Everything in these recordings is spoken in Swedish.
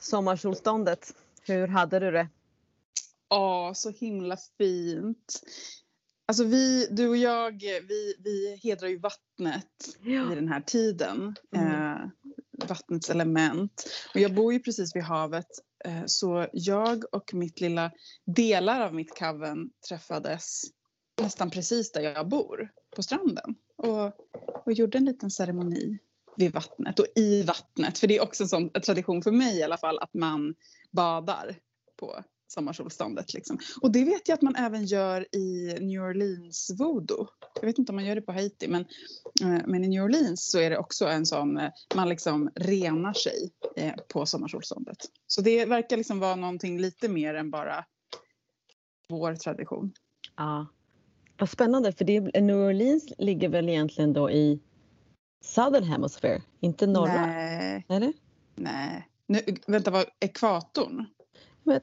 sommarsolståndet. Hur hade du det? Ja, så himla fint. Alltså vi, du och jag, vi, vi hedrar ju vattnet Ja. i den här tiden. Mm. Eh, vattnets element. Och jag bor ju precis vid havet. Eh, så jag och mitt lilla, delar av mitt coven träffades nästan precis där jag bor, på stranden. Och, och gjorde en liten ceremoni vid vattnet och i vattnet. För det är också en sån tradition för mig i alla fall att man badar på sommarsolståndet. Liksom. Och det vet jag att man även gör i New Orleans voodoo. Jag vet inte om man gör det på Haiti men, eh, men i New Orleans så är det också en sån, eh, man liksom renar sig eh, på sommarsolståndet. Så det verkar liksom vara någonting lite mer än bara vår tradition. Ja. Vad spännande för det, New Orleans ligger väl egentligen då i Southern Hemisphere, inte norra? Nej, Eller? nej. Nu, vänta, vad ekvatorn? Men-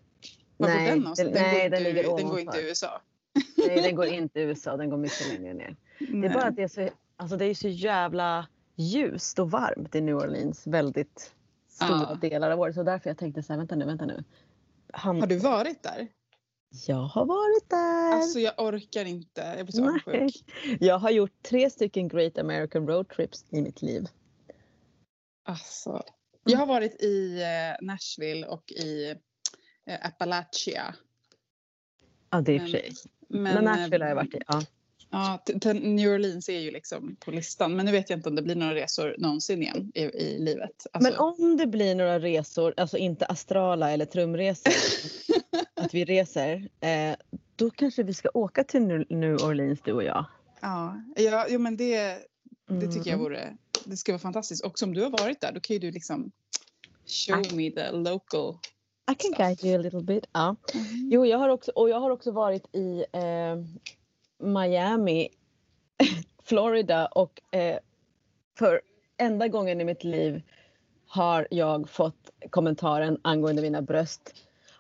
Var nej, den den- nej, går den inte, ligger den går ovanför. inte i USA. Nej, den går inte i USA, den går mycket längre ner. Det är bara att det är så, alltså det är så jävla ljust och varmt i New Orleans väldigt stora Ja. delar av året. Så därför jag tänkte så här, vänta nu, vänta nu. Han, Har du varit där? Jag har varit där. Alltså jag orkar inte. Jag blir så avundsjuk. Jag har gjort tre stycken Great American Road Trips i mitt liv. Alltså, jag har varit i eh, Nashville och i eh, Appalachia. Ja, det är i och Men- för sig. Men, Men Nashville har jag eh, varit i. Ja. Ja, New Orleans är ju liksom på listan. Men nu vet jag inte om det blir några resor någonsin igen i, i livet. Alltså, Men om det blir några resor, alltså inte astrala eller trumresor, att vi reser, eh, då kanske vi ska åka till New Orleans du och jag. ja, ja, jo, men det, det tycker jag Mm. vore... Det skulle vara fantastiskt. Och om du har varit där, då kan ju du liksom show Ah. me the local. I can guide you a little bit. Ja. Mm. Jo, jag har också, och jag har också varit i eh, Miami, Florida och eh, för enda gången i mitt liv har jag fått kommentaren angående mina bröst.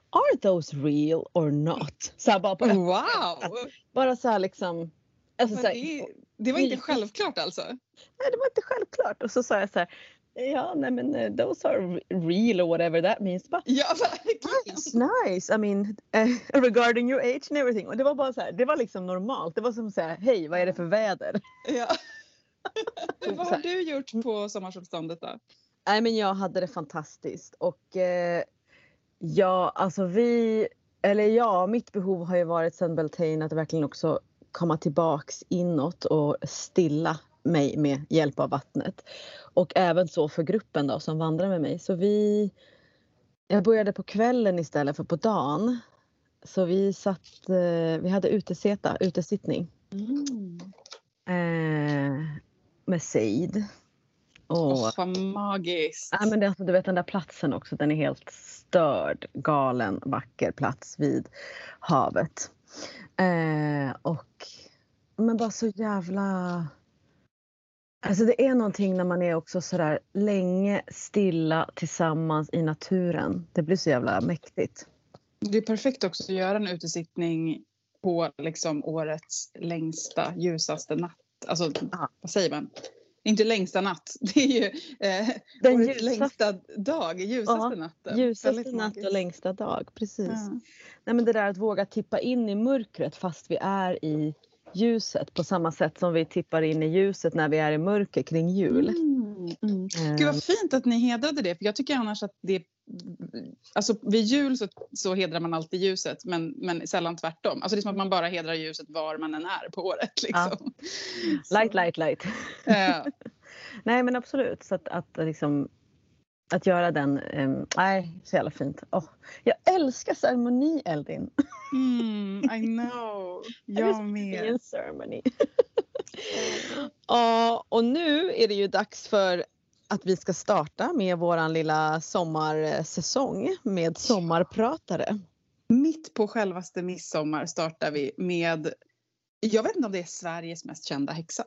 Are those real or not? Så bara, på, Wow! bara så här liksom. Alltså, så här, det, det var inte självklart alltså? nej, det var inte självklart. Och så sa jag så här. Ja, nej men eh, those are re- real or whatever that means. Bara, Ja, verkligen. That's nice. I mean, eh, regarding your age and everything. Och det var bara så här, det var liksom normalt. Det var som så här, hej, vad är det för väder? Ja. Vad har du gjort på sommarsolståndet då? Nej, men jag hade det fantastiskt och eh, ja, alltså vi, eller ja, mitt behov har ju varit sen Beltane att verkligen också komma tillbaks inåt och stilla mig med hjälp av vattnet. Och även så för gruppen då som vandrar med mig. Så vi, jag började på kvällen istället för på dagen. Så vi satt, eh, vi hade uteseta, utesittning eh, med Seid. Och, Åh, vad magiskt. Ja, men det, alltså, du vet den där platsen också, den är helt störd, galen, vacker plats vid havet. Eh, och men bara så jävla... Alltså det är någonting när man är också sådär länge stilla tillsammans i naturen. Det blir så jävla mäktigt. Det är perfekt också att göra en utesittning på liksom årets längsta, ljusaste natt. Alltså, Ja. vad säger man? Inte längsta natt, det är ju eh, Den ljusaste- längsta dag, ljusaste Ja, natten. Ljusaste natt och längsta dag, precis. Ja. Nej, men det där att våga tippa in i mörkret fast vi är i ljuset på samma sätt som vi tippar in i ljuset när vi är i mörker kring jul. Mm, mm. Eh, Gud vad fint att ni hedrade det, för jag tycker annars att det... Alltså vid jul så, så hedrar man alltid ljuset, men, men sällan tvärtom. Alltså det är som att man bara hedrar ljuset var man än är på året. Liksom. Light, light, light. Ja. Nej men absolut. Så att, att, liksom, att göra den, um, nej så jävla fint. Åh, jag älskar ceremoni Eldin. Mm, I know. Jag med. en ceremony. ja och nu är det ju dags för att vi ska starta med våran lilla sommarsäsong med sommarpratare. Mitt på självaste midsommar startar vi med, jag vet inte om det är Sveriges mest kända häxa.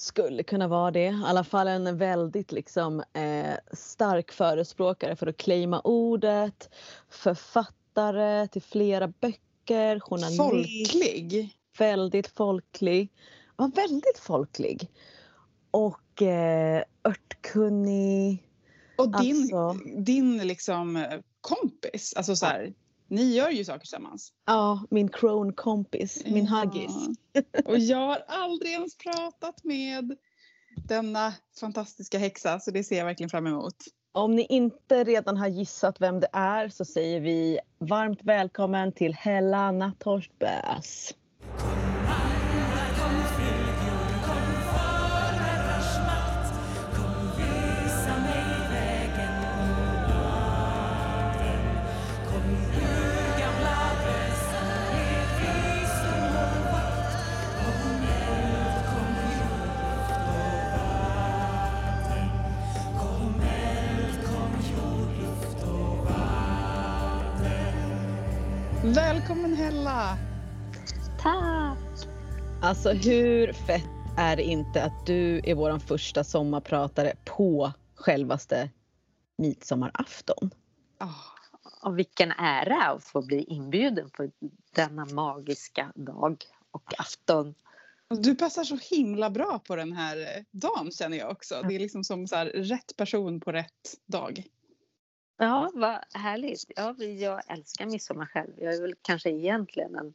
Skulle kunna vara det. I alla fall en väldigt liksom, eh, stark förespråkare för att claima ordet. Författare till flera böcker. Journalist. Folklig. Väldigt folklig. Ja, väldigt folklig. Och eh, örtkunnig. Och din, Alltså. din liksom kompis, alltså så här, ni gör ju saker tillsammans. Ja, min crone-kompis, min haggis. Ja. Och jag har aldrig ens pratat med denna fantastiska häxa så det ser jag verkligen fram emot. Om ni inte redan har gissat vem det är så säger vi varmt välkommen till Hella Natthorstbös. Välkommen Hella! Tack! Alltså hur fett är det inte att du är vår första sommarpratare på självaste midsommarafton? Oh, Och vilken ära att få bli inbjuden på denna magiska dag och afton. du passar så himla bra på den här eh, dagen känner jag också. Det är liksom som så här, rätt person på rätt dag. Ja, vad härligt. Ja, jag älskar midsommar själv. Jag är väl kanske egentligen en,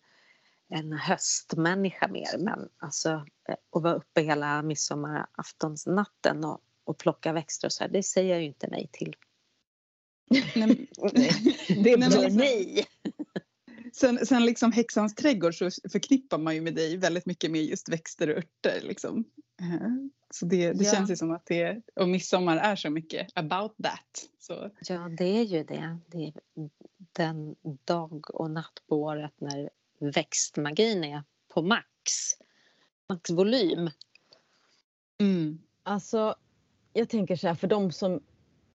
en höstmänniska mer men alltså eh, att vara uppe hela midsommaraftonsnatten och, och plocka växter och så här, det säger jag ju inte nej till. Nej, Det blir liksom- nej. Sen, sen liksom häxans trädgård så förknippar man ju med dig väldigt mycket med just växter och örter. Liksom. Så det, det Ja. känns ju som att det, och midsommar är så mycket about that. Så, Ja, det är ju det. Det är den dag och natt på året när växtmagin är på max. Maxvolym. mm. Alltså, jag tänker så här för de som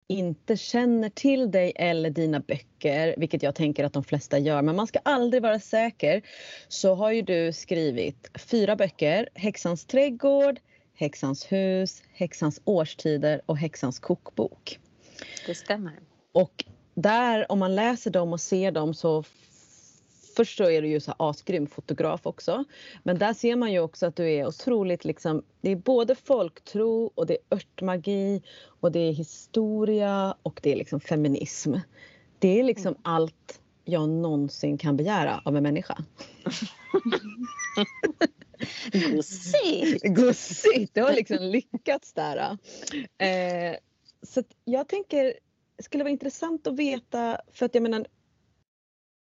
inte känner till dig eller dina böcker, vilket jag tänker att de flesta gör, men man ska aldrig vara säker, så har ju du skrivit fyra böcker. Häxans trädgård, Häxans hus, Häxans årstider och Häxans kokbok. Det stämmer. Och där, om man läser dem och ser dem så Först så är du ju så asgrym fotograf också. Men där ser man ju också att du är otroligt liksom, det är både folktro och det är örtmagi och det är historia och det är liksom feminism. Det är liksom allt jag någonsin kan begära av en människa. Gussigt! Gussigt! Det har liksom lyckats där. Eh, så att jag tänker, det skulle vara intressant att veta, för att jag menar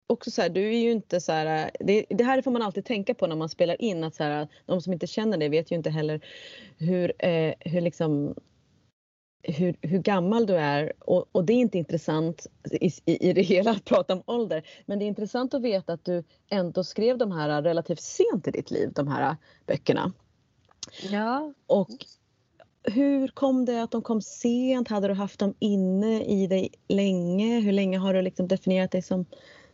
också så här, du är ju inte så här, det, det här får man alltid tänka på när man spelar in att så här, de som inte känner dig vet ju inte heller hur, eh, hur liksom hur, hur gammal du är och, och det är inte intressant i, i, i det hela att prata om ålder. Men det är intressant att veta att du ändå skrev de här relativt sent i ditt liv, de här böckerna. Ja, Och hur kom det att de kom sent? Hade du haft dem inne i dig länge? Hur länge har du liksom definierat dig som,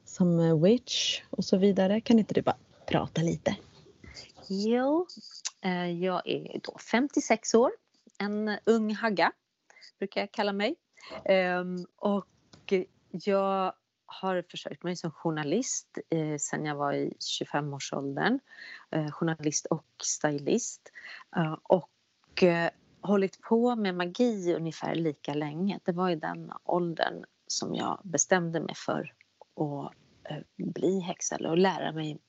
som witch och så vidare? Kan inte du bara prata lite? jo. Eh, Jag är då 56 år. En ung hagga, brukar jag kalla mig. Ehm, Och jag har försökt mig som journalist eh, sen jag var i 25-årsåldern. Eh, journalist och stylist. Eh, Och eh, hållit på med magi ungefär lika länge. Det var i den åldern som jag bestämde mig för att bli häxa att lära mig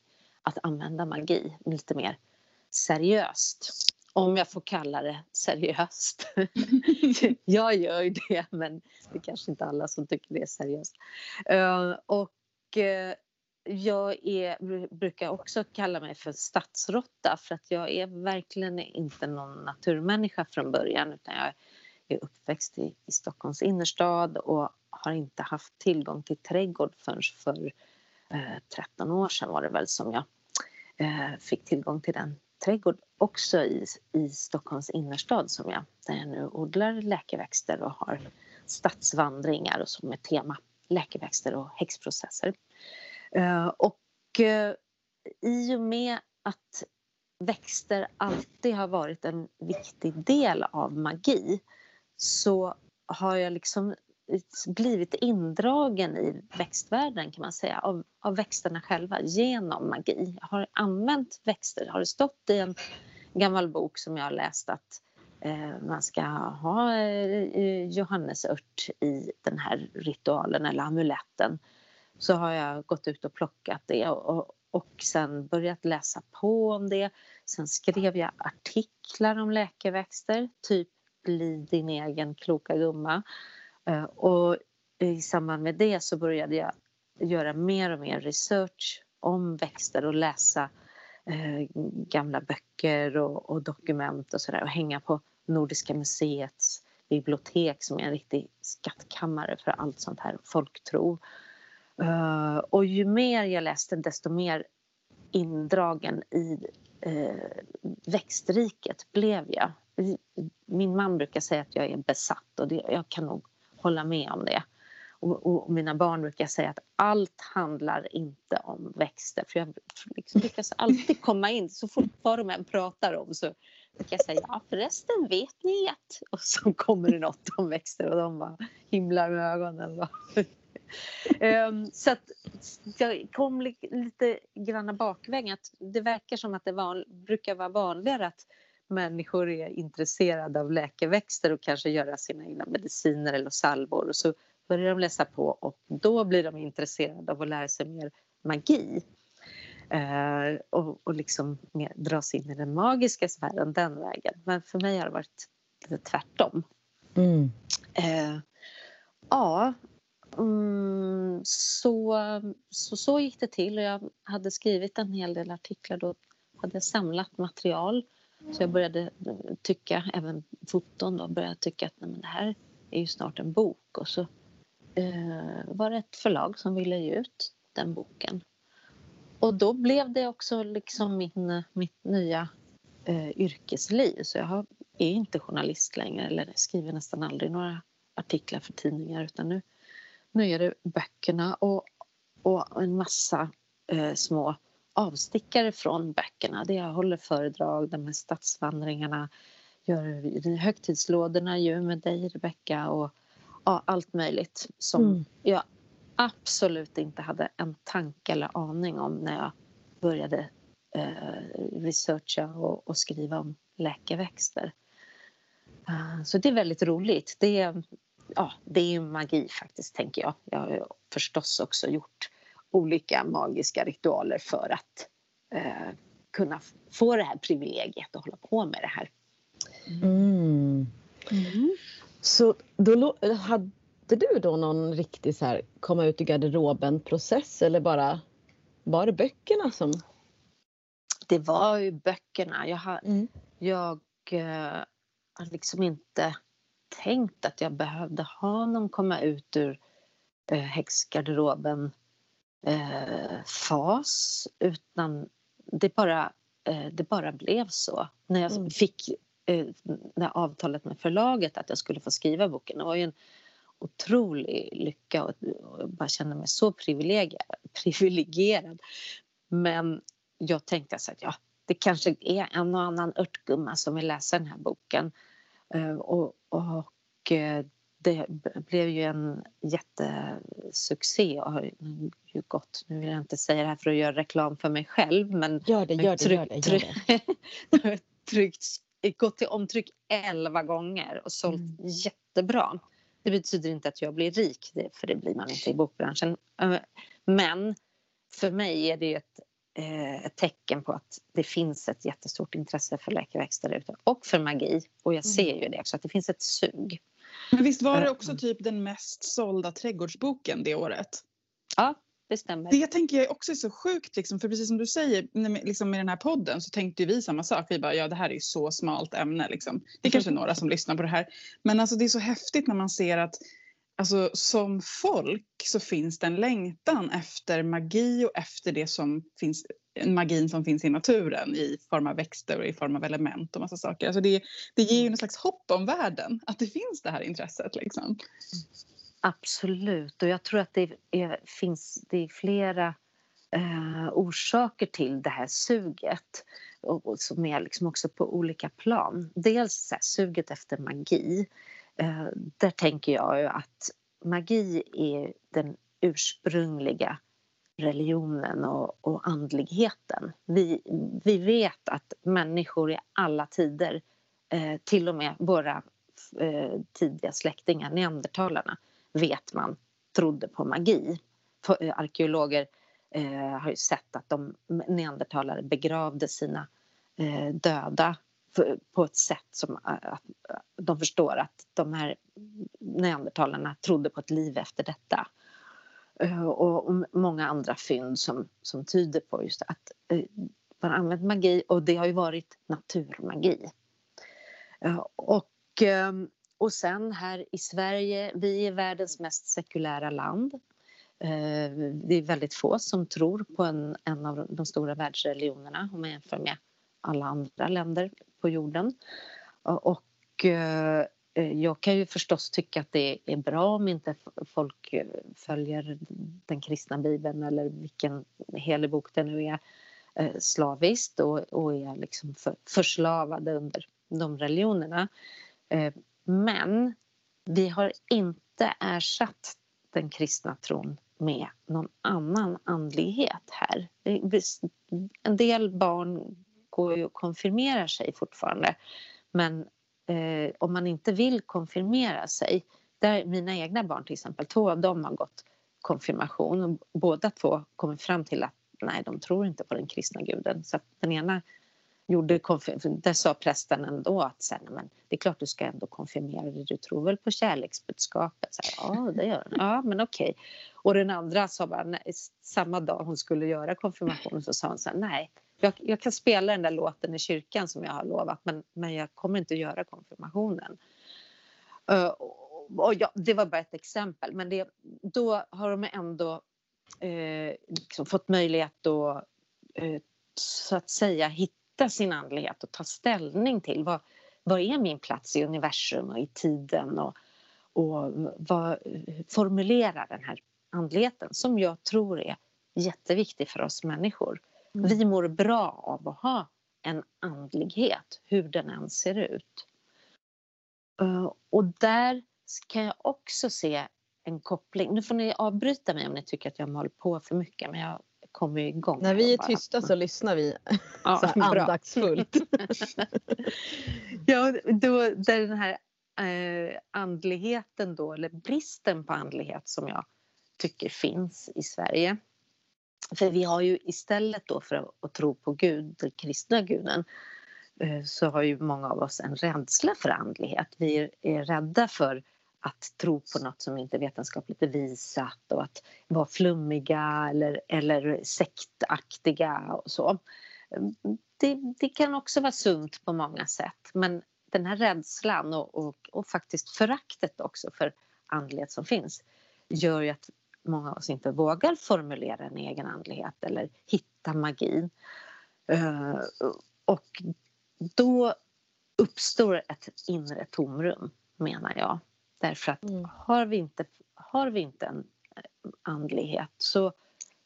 att använda magi lite mer seriöst. Om jag får kalla det seriöst. jag gör ju det men det är kanske inte alla som tycker det är seriöst. Eh, och eh, jag är, bru- brukar också kalla mig för stadsrotta för att jag är verkligen inte någon naturmänniska från början utan jag är uppväxt i, i Stockholms innerstad och har inte haft tillgång till trädgård förrän för eh, 13 år sedan var det väl som jag eh, fick tillgång till den trädgård också i, i Stockholms innerstad som jag, där jag nu odlar läkeväxter och har stadsvandringar och så med tema läkeväxter och häxprocesser. Eh, och eh, i och med att växter alltid har varit en viktig del av magi så har jag liksom blivit indragen i växtvärlden kan man säga av, av växterna själva genom magi. Jag har använt växter. Har det stått i en gammal bok som jag har läst att eh, man ska ha eh, eh johannesört i den här ritualen eller amuletten så har jag gått ut och plockat det och, och sen börjat läsa på om det. Sen skrev jag artiklar om läkeväxter, typ Bli din egen kloka gumma. Eh, och i samband med det så började jag göra mer och mer research om växter och läsa eh, gamla böcker och, och dokument och sådär och hänga på Nordiska museets bibliotek som är en riktig skattkammare för allt sånt här folktro. Uh, och ju mer jag läste desto mer indragen i uh, växtriket blev jag. Min man brukar säga att jag är besatt och det, jag kan nog hålla med om det. Och, och, mina barn brukar säga att allt handlar inte om växter. För jag liksom lyckas alltid komma in, så fort vad de än pratar om så brukar jag säga ja förresten vet ni att... Och så kommer det något om växter och de bara himlar med ögonen. um, så att jag kom lite grann bakvägen. Att det verkar som att det var, brukar vara vanligare att människor är intresserade av läkeväxter och kanske göra sina egna mediciner eller salvor. Och så börjar de läsa på och då blir de intresserade av att lära sig mer magi. Eh, och, och liksom mer, dras in i den magiska sfären den vägen. Men för mig har det varit lite tvärtom. Mm. Eh, ja, mm, så, så, så gick det till. Jag hade skrivit en hel del artiklar. Då hade jag samlat material. Så jag började eh, tycka, även foton då, började tycka att nej, men det här är ju snart en bok. Och så eh, var det ett förlag som ville ge ut den boken. Och då blev det också liksom min, mitt nya eh, yrkesliv. Så jag har, är inte journalist längre eller skriver nästan aldrig några artiklar för tidningar utan nu, nu är det böckerna och, och en massa eh, små avstickare från böckerna. Det jag håller föredrag, de här stadsvandringarna, gör högtidslådorna ju med dig Rebecka och ja, allt möjligt som mm. jag absolut inte hade en tanke eller aning om när jag började eh, researcha och, och, skriva om läkeväxter. Uh, så det är väldigt roligt. Det är, ja, det är magi faktiskt, tänker jag. Jag har förstås också gjort olika magiska ritualer för att eh, kunna få det här privilegiet att hålla på med det här. Mm. Mm. Så då hade du då någon riktig så här komma ut i garderoben process eller bara var det böckerna som? Det var ju böckerna. Jag har, mm. jag, eh, har liksom inte tänkt att jag behövde ha någon komma ut ur eh, häxgarderoben eh, fas utan det bara, eh, det bara blev så. När jag mm. fick eh, det avtalet med förlaget att jag skulle få skriva boken. Det var ju en otrolig lycka och, och bara kände mig så privilegierad. privilegierad. Men jag tänkte så att ja, det kanske är en och annan örtgumma som vill läsa den här boken. Uh, och, och uh, det blev ju en jättesuccé och har ju gått, nu vill jag inte säga det här för att göra reklam för mig själv men gör det, gör det, tryck, gör det, gör det. tryckt, gått till omtryck elva gånger och sålt mm. jättebra. Det betyder inte att jag blir rik, för det blir man inte i bokbranschen. Men för mig är det ett, eh, ett tecken på att det finns ett jättestort intresse för läkeväxter ute och för magi. Och jag ser ju det också, att det finns ett sug. Men visst var det också typ den mest sålda trädgårdsboken det året? Ja, det stämmer. Det tänker jag också är så sjukt, liksom, för precis som du säger liksom med den här podden så tänkte vi samma sak. Vi bara, ja det här är ju så smalt ämne. Liksom. Det är kanske några som lyssnar på det här. Men alltså, det är så häftigt när man ser att alltså, som folk så finns det en längtan efter magi och efter det som finns, magin som finns i naturen i form av växter och i form av element och massa saker. Alltså det, det ger ju något slags hopp om världen, att det finns det här intresset. Liksom. Absolut, och jag tror att det är, finns det är flera eh, orsaker till det här suget och, och som är liksom också på olika plan. Dels här, suget efter magi. Eh, där tänker jag ju att magi är den ursprungliga religionen och, och andligheten. Vi, vi vet att människor i alla tider eh, till och med våra eh, tidiga släktingar, neandertalarna, vet man trodde på magi. För, eh, arkeologer eh, har ju sett att de neandertalare begravde sina eh, döda för, på ett sätt som eh, att eh, de förstår att de här neandertalarna trodde på ett liv efter detta. Eh, och, och många andra fynd som, som tyder på just att eh, man använt magi och det har ju varit naturmagi. Eh, och, ehm, och sen här i Sverige, vi är världens mest sekulära land. Eh, det är väldigt få som tror på en, en av de stora världsreligionerna om man jämför med alla andra länder på jorden. Eh, och eh, jag kan ju förstås tycka att det är bra om inte folk följer den kristna bibeln eller vilken helig bok det nu är slaviskt och, och är liksom för, förslavade under de religionerna. Men vi har inte ersatt den kristna tron med någon annan andlighet här. En del barn går ju och konfirmerar sig fortfarande men eh, om man inte vill konfirmera sig. Där mina egna barn till exempel, två av dem har gått konfirmation och båda två kommer fram till att nej, de tror inte på den kristna guden. Så den ena gjorde konfirmation, där sa prästen ändå att så här, men det är klart du ska ändå konfirmera dig, du tror väl på kärleksbudskapet? Så här, ja, det gör hon. Ja, men okej. Och den andra sa bara, nej, samma dag hon skulle göra konfirmationen så sa hon så här, nej, jag, jag, kan spela den där låten i kyrkan som jag har lovat men, men jag kommer inte att göra konfirmationen. Uh, och ja, det var bara ett exempel men det, då har de ändå eh, liksom fått möjlighet att eh, så att säga hitta sin andlighet och ta ställning till vad, vad är min plats i universum och i tiden och, och vad formulerar den här andligheten som jag tror är jätteviktig för oss människor. Mm. Vi mår bra av att ha en andlighet, hur den än ser ut. Uh, och där kan jag också se en koppling. Nu får ni avbryta mig om ni tycker att jag håller på för mycket men jag kommer igång. När vi är tysta så lyssnar vi ja, så andaktsfullt. ja, då, där den här eh, andligheten då, eller bristen på andlighet som jag tycker finns i Sverige för vi har ju istället då för att tro på Gud, den kristna guden, eh, så har ju många av oss en rädsla för andlighet. Vi är rädda för att tro på något som inte är vetenskapligt bevisat och att vara flummiga eller, eller sektaktiga och så. Mm, det, det kan också vara sunt på många sätt men den här rädslan och, och, och faktiskt föraktet också för andlighet som finns gör ju att många av oss inte vågar formulera en egen andlighet eller hitta magin. Eh, och då uppstår ett inre tomrum, menar jag. Därför att mm. har, vi inte, har vi inte en eh, andlighet så,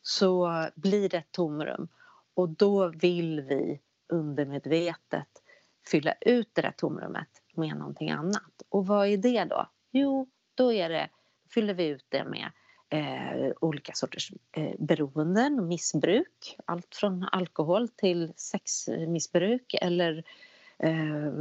så blir det ett tomrum. Och då vill vi undermedvetet fylla ut det där tomrummet med någonting annat. Och vad är det då? Jo, då är det, fyller vi ut det med eh, olika sorters eh, beroenden och missbruk. Allt från alkohol till sexmissbruk eller eh,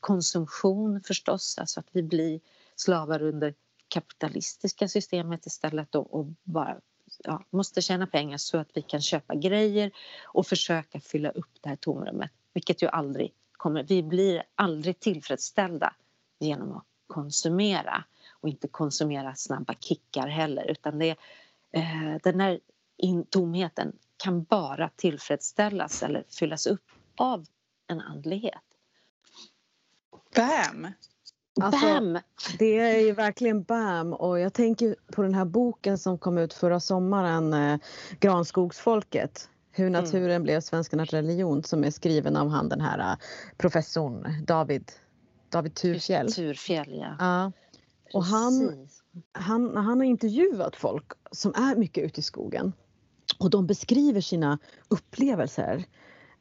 konsumtion förstås, alltså att vi blir slavar under kapitalistiska systemet istället och, och bara ja, måste tjäna pengar så att vi kan köpa grejer och försöka fylla upp det här tomrummet, vilket ju aldrig kommer. Vi blir aldrig tillfredsställda genom att konsumera och inte konsumera snabba kickar heller utan det, eh, den här in, tomheten kan bara tillfredsställas eller fyllas upp av en andlighet. Bam! Alltså, bam! Det är ju verkligen bam och jag tänker på den här boken som kom ut förra sommaren, eh, Granskogsfolket. Hur mm. naturen mm. blev svenskarnas religion som är skriven av han den här uh, professorn David, David Turfjell. Turfjell ja. ja. Och han, han, han har intervjuat folk som är mycket ute i skogen och de beskriver sina upplevelser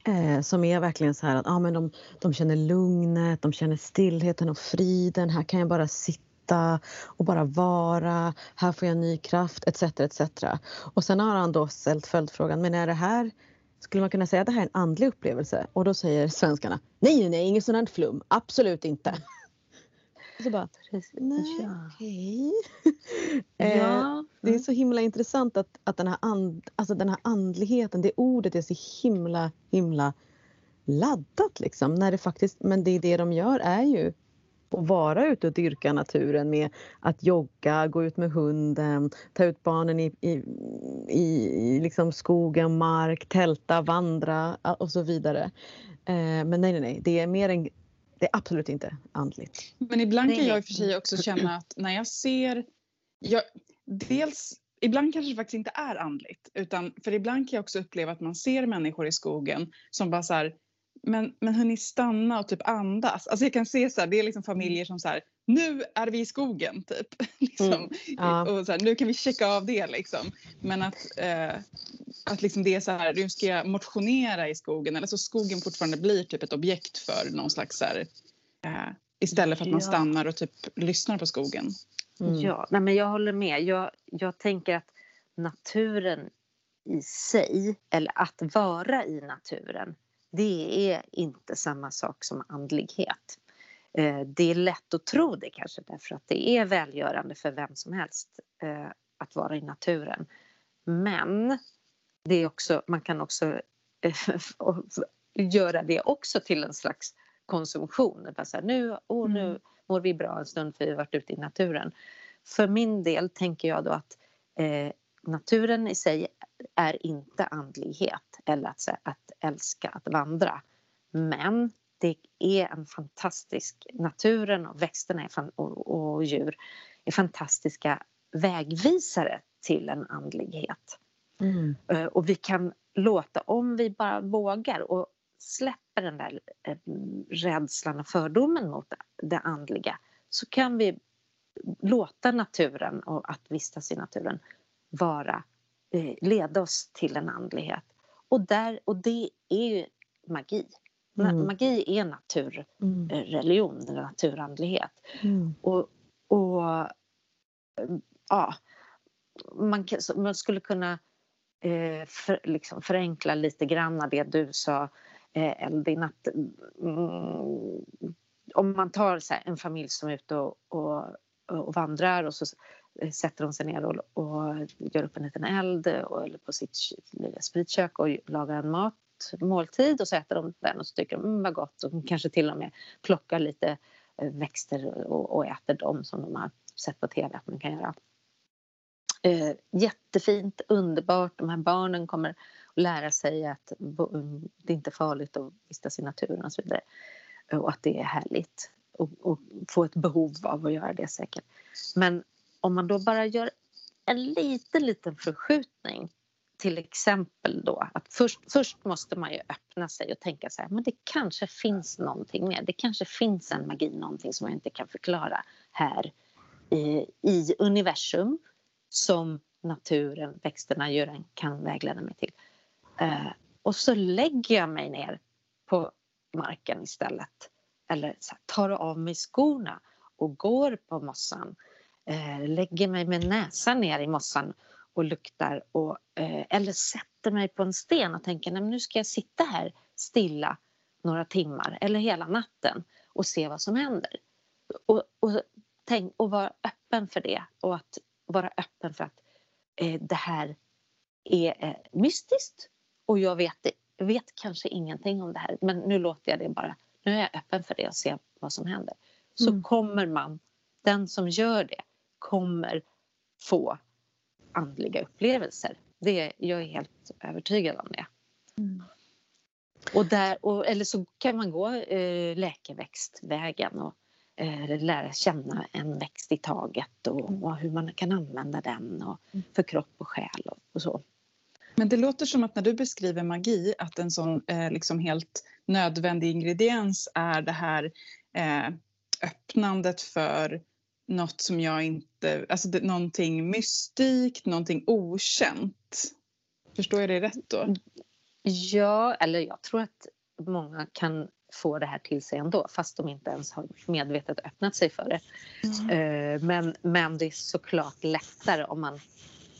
eh, som är verkligen så här att ah, men de, de känner lugnet, de känner stillheten och friden. Här kan jag bara sitta och bara vara. Här får jag ny kraft etc. etc. Och sen har han då ställt följdfrågan, men är det här skulle man kunna säga att det här är en andlig upplevelse? Och då säger svenskarna nej, nej, inget sådant flum, absolut inte. Och så bara, nej, Ja. okej. Eh, Ja. Det är så himla intressant att, att den, här and, alltså den här andligheten, det ordet är så himla, himla laddat liksom. När det faktiskt, men det det de gör är ju att vara ute och dyrka naturen med att jogga, gå ut med hunden, ta ut barnen i, i, i, i liksom skogen, mark, tälta, vandra och så vidare. Eh, men nej, nej, nej, det är mer en, det är absolut inte andligt. Men ibland kan jag i och för sig också känna att när jag ser... Jag, dels, ibland kanske det faktiskt inte är andligt. Utan, för ibland kan jag också uppleva att man ser människor i skogen som bara så här, men, men hörni stanna och typ andas. Alltså jag kan se så här, det är liksom familjer som så här, nu är vi i skogen typ. liksom. Mm. Ja. Och så här, nu kan vi checka av det liksom. Men att, eh, att liksom det är så här, nu ska jag motionera i skogen. Eller så skogen fortfarande blir typ ett objekt för någon slags så här, eh, istället för att man Ja. stannar och typ lyssnar på skogen. Mm. Ja, nej men jag håller med. Jag, jag tänker att naturen i sig, eller att vara i naturen, det är inte samma sak som andlighet. Eh, Det är lätt att tro det kanske därför att det är välgörande för vem som helst eh, att vara i naturen. Men det är också, man kan också eh, göra det också till en slags konsumtion. Här, nu, åh, nu Mm. mår vi bra en stund för vi har varit ute i naturen. För min del tänker jag då att eh, naturen i sig är inte andlighet eller att, att älska att vandra. Men det är en fantastisk, naturen och växterna och, och djur är fantastiska vägvisare till en andlighet. Mm. Eh, Och vi kan låta, om vi bara vågar och släpper den där eh, rädslan och fördomen mot det andliga så kan vi låta naturen och att vistas i naturen vara, eh, leda oss till en andlighet. Och, där, och det är ju magi. Ma- Mm. Magi är naturreligion, Mm. eller naturandlighet. Mm. Och, och eh, ja, man, man skulle kunna eh, för, liksom förenkla lite grann det du sa eh, Eldin att mm, om man tar här, en familj som är ute och, och, och vandrar och så eh, Eh, sätter de sig ner och, och gör upp en liten eld och, eller på sitt lilla spritkök och lagar en mat måltid och så äter de den och så tycker de mm, vad gott och kanske till och med plockar lite eh, växter och, och äter dem som de har sett på tv att man kan göra. Eh, jättefint, underbart. De här barnen kommer att lära sig att mm, det är det inte är farligt att vistas i naturen och så vidare. Och att det är härligt. Och, och få ett behov av att göra det säkert. Men om man då bara gör en liten, liten förskjutning. Till exempel då att först, först måste man ju öppna sig och tänka så här, men det kanske finns någonting mer. Det kanske finns en magi, någonting som jag inte kan förklara här i, i universum som naturen, växterna, djuren kan vägleda mig till. Eh, och så lägger jag mig ner på marken istället. Eller så här, tar av mig skorna och går på mossan. Eh, lägger mig med näsan ner i mossan och luktar. Och, eh, eller sätter mig på en sten och tänker Nej, nu ska jag sitta här stilla några timmar eller hela natten och se vad som händer. Och, och, tänk, och vara öppen för det och att vara öppen för att eh, det här är eh, mystiskt och jag vet, vet kanske ingenting om det här men nu låter jag det bara, nu är jag öppen för det och ser vad som händer. Så Mm. kommer man, den som gör det kommer få andliga upplevelser. Det, jag är helt övertygad om det. Mm. Och där, och, eller så kan man gå eh, läkeväxtvägen och eh, lära känna en växt i taget och, och hur man kan använda den och, för kropp och själ och, och så. Men det låter som att när du beskriver magi att en sån eh, liksom helt nödvändig ingrediens är det här eh, öppnandet för något som jag inte, alltså det, någonting mystikt, någonting okänt. Förstår jag det rätt då? Ja, eller jag tror att många kan få det här till sig ändå fast de inte ens har medvetet öppnat sig för det. Eh, Men, men det är såklart lättare om man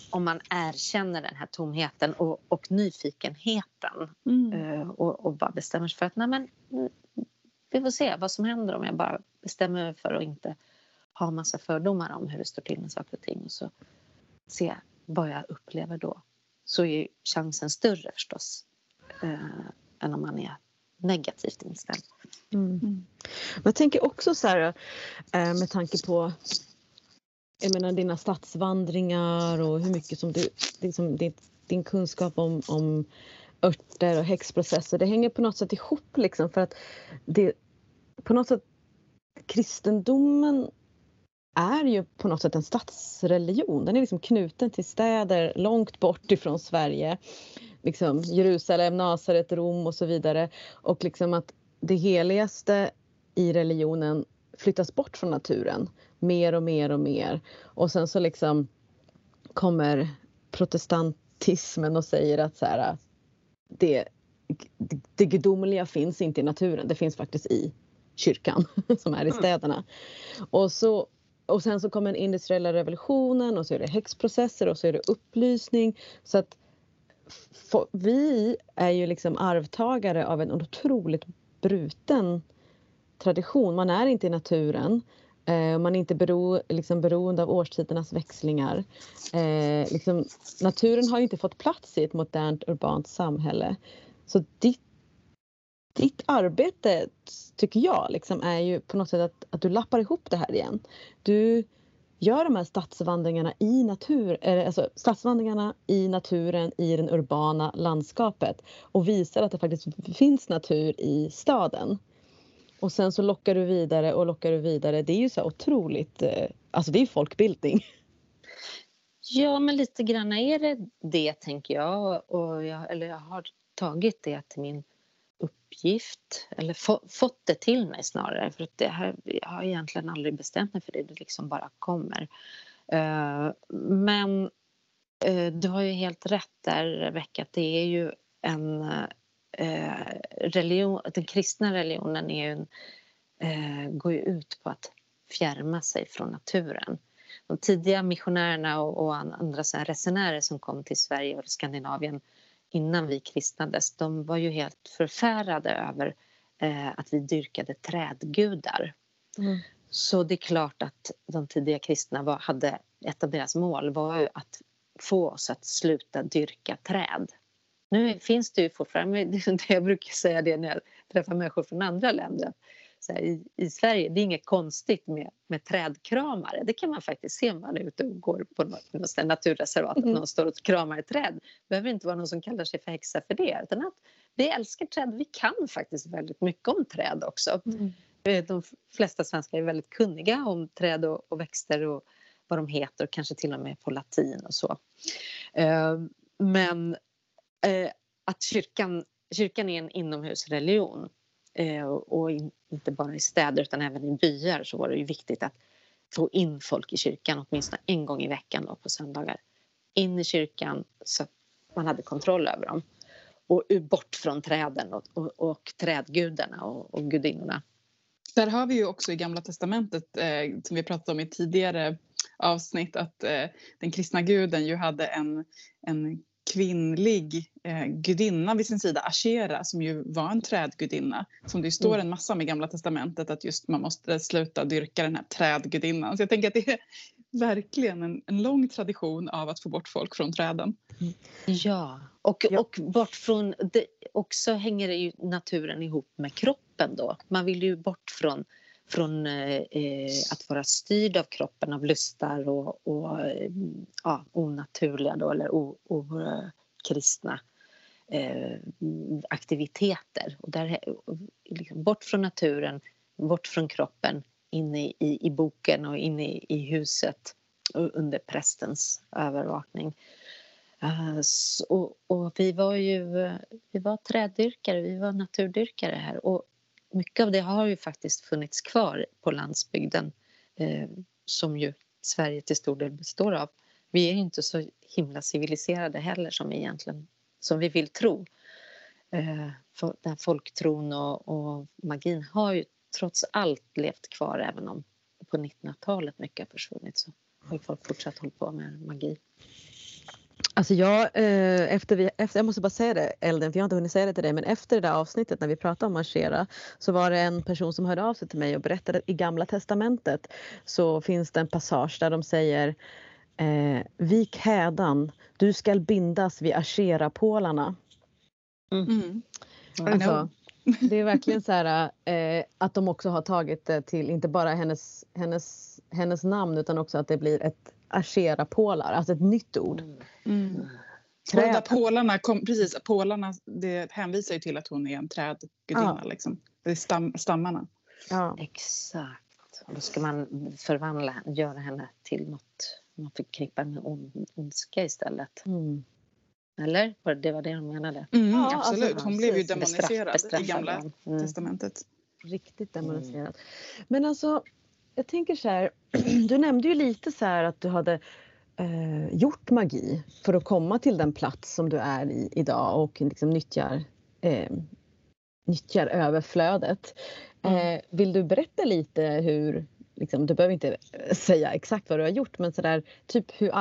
om man erkänner den här tomheten och, och nyfikenheten Mm. eh, och, och bara bestämmer sig för att nej men, mm, vi får se vad som händer om jag bara bestämmer mig för att inte ha massa fördomar om hur det står till med saker och ting och så se vad jag upplever då. Så är ju chansen större förstås eh, än om man är negativt inställd. Mm. Mm. Men Jag tänker också så här eh, med tanke på jag menar, dina stadsvandringar och hur mycket som du, liksom, din, din kunskap om, om örter och häxprocesser. Det hänger på något sätt ihop liksom för att det på något sätt kristendomen är ju på något sätt en stadsreligion. Den är liksom knuten till städer långt bort ifrån Sverige. Liksom Jerusalem, Nasaret, Rom och så vidare. Och liksom att det heligaste i religionen flyttas bort från naturen mer och mer och mer. Och sen så liksom kommer protestantismen och säger att så här, det, det gudomliga finns inte i naturen, det finns faktiskt i kyrkan som är i städerna. Och, så, och sen så kommer den industriella revolutionen och så är det häxprocesser och så är det upplysning. Så att vi är ju liksom arvtagare av en otroligt bruten tradition. Man är inte i naturen. Eh, man är inte bero, liksom beroende av årstidernas växlingar. Eh, liksom, naturen har ju inte fått plats i ett modernt urbant samhälle. Så ditt, ditt arbete, tycker jag, liksom, är ju på något sätt att, att du lappar ihop det här igen. Du gör de här stadsvandringarna i natur, alltså stadsvandringarna i naturen i det urbana landskapet och visar att det faktiskt finns natur i staden. Och sen så lockar du vidare och lockar du vidare. Det är ju så otroligt, eh, alltså det är folkbildning. Ja, men lite grann är det det, tänker jag. Och jag eller jag har tagit det till min uppgift, eller få, fått det till mig snarare. För att det här, jag har egentligen aldrig bestämt mig för det, det liksom bara kommer. Uh, men uh, du har ju helt rätt där, Rebecka, att det är ju en uh, religion, den kristna religionen är ju en, går ju ut på att fjärma sig från naturen de tidiga missionärerna och, och andra så här resenärer som kom till Sverige och Skandinavien innan vi kristnades, de var ju helt förfärade över eh, att vi dyrkade trädgudar. Mm. Så det är klart att de tidiga kristna var, hade, ett av deras mål var ju att få oss att sluta dyrka träd. Nu finns det ju fortfarande, det jag brukar säga det när jag träffar människor från andra länder, så här, i, i Sverige, det är inget konstigt med, med trädkramare. Det kan man faktiskt se om man är ute och går på något, något naturreservat, Mm. att någon står och kramar ett träd. Det behöver inte vara någon som kallar sig för häxa för det, utan att vi älskar träd. Vi kan faktiskt väldigt mycket om träd också. Mm. De flesta svenskar är väldigt kunniga om träd och, och växter och vad de heter, och kanske till och med på latin och så. Eh, Men eh, att kyrkan, kyrkan är en inomhusreligion eh, Eh, och in, inte bara i städer utan även i byar så var det ju viktigt att få in folk i kyrkan åtminstone en gång i veckan då, på söndagar. In i kyrkan så att man hade kontroll över dem. Och bort från träden och, och, och trädgudarna och, och gudinnorna. Där har vi ju också i Gamla Testamentet, eh, som vi pratade om i tidigare avsnitt, att eh, den kristna guden ju hade en, en kvinnlig eh, gudinna vid sin sida, Ashera, som ju var en trädgudinna. Som det ju står en massa om i Gamla Testamentet att just man måste sluta dyrka den här trädgudinnan. Så jag tänker att det är verkligen en, en lång tradition av att få bort folk från träden. Ja, och, Ja. och bort från... Det, också hänger det ju naturen ihop med kroppen då. Man vill ju bort från, från eh, eh, att vara styrd av kroppen, av lustar och, och eh, ja, onaturliga då, eller okristna eh, kristna aktiviteter. Och där, eh, liksom, bort från naturen, bort från kroppen, in i, i, i boken och in i, i huset och under prästens övervakning. Så- och, och vi var ju vi var träddyrkare, vi var naturdyrkare här. Och mycket av det har ju faktiskt funnits kvar på landsbygden eh, som ju Sverige till stor del består av. Vi är ju inte så himla civiliserade heller som vi egentligen som vi vill tro. Eh, för den folktron och, och magin har ju trots allt levt kvar även om på 1900-talet mycket har försvunnit så har ju folk fortsatt hålla på med magi. Alltså jag, eh, efter vi, efter, jag måste bara säga det Elden, för jag har inte hunnit säga det till dig, men efter det där avsnittet när vi pratade om marschera så var det en person som hörde av sig till mig och berättade att i Gamla Testamentet så finns det en passage där de säger eh, Vik hädan, du skall bindas vid Ashera-pålarna. Mm. Alltså, det är verkligen så här eh, att de också har tagit det till inte bara hennes, hennes, hennes namn utan också att det blir ett Ashera-pålar, alltså ett nytt ord. Mm. Och de där pålarna, kom, precis, pålarna det hänvisar ju till att hon är en trädgudinna. Ja. Liksom. Det är stam, stammarna. Ja. Exakt. Och då ska man förvandla, göra henne till något man förknippar med on, ondska istället. Mm. Eller? Var det- var det de menade? Mm, Ja, absolut. alltså, hon blev ju bestraff- demoniserad bestraffad, i Gamla. Mm. testamentet. Riktigt demoniserat. Men alltså, jag tänker så här, du nämnde ju lite så här att du hade eh, gjort magi för att komma till den plats som du är i idag och liksom nyttjar, eh, nyttjar överflödet. Eh, vill du berätta lite hur, liksom, du behöver inte eh, säga exakt vad du har gjort men så där, typ hur,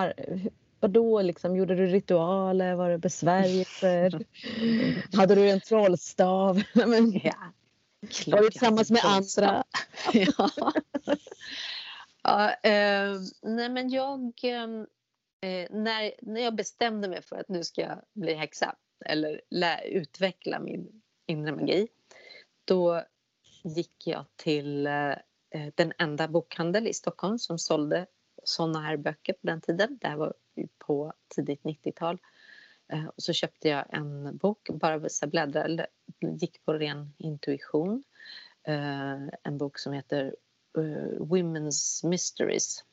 Vadå, liksom, gjorde du ritualer? Var det besvärjelser? Hade du en trollstav? Men, Ja. Du jag tillsammans med andra? ja. ja eh, nej men jag... Eh, när, när jag bestämde mig för att nu ska jag bli häxa eller lä, utveckla min inre magi då gick jag till eh, den enda bokhandel i Stockholm som sålde såna här böcker på den tiden. Det här var på tidigt 90-tal. Eh, och så köpte jag en bok, bara så bläddrade, bläddra, gick på ren intuition. Eh, en bok som heter eh, Women's Mysteries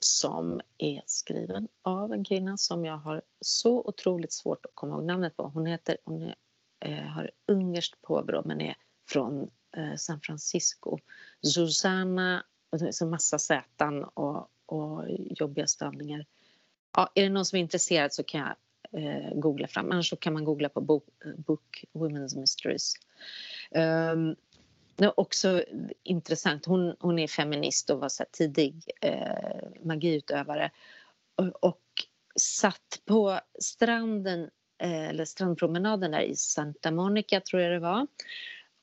som är skriven av en kvinna som jag har så otroligt svårt att komma ihåg namnet på. Hon, heter, hon är, har ungerskt påbrå men är från San Francisco. Susanna, och så massa sätan och, och jobbiga stavningar. Ja, är det någon som är intresserad så kan jag eh, googla fram. Annars så kan man googla på bok, eh, book Women's Mysteries. Um, det är också intressant. Hon, hon är feminist och var så här tidig eh, magiutövare. Och, och satt på stranden, eh, eller strandpromenaden där i Santa Monica, tror jag det var.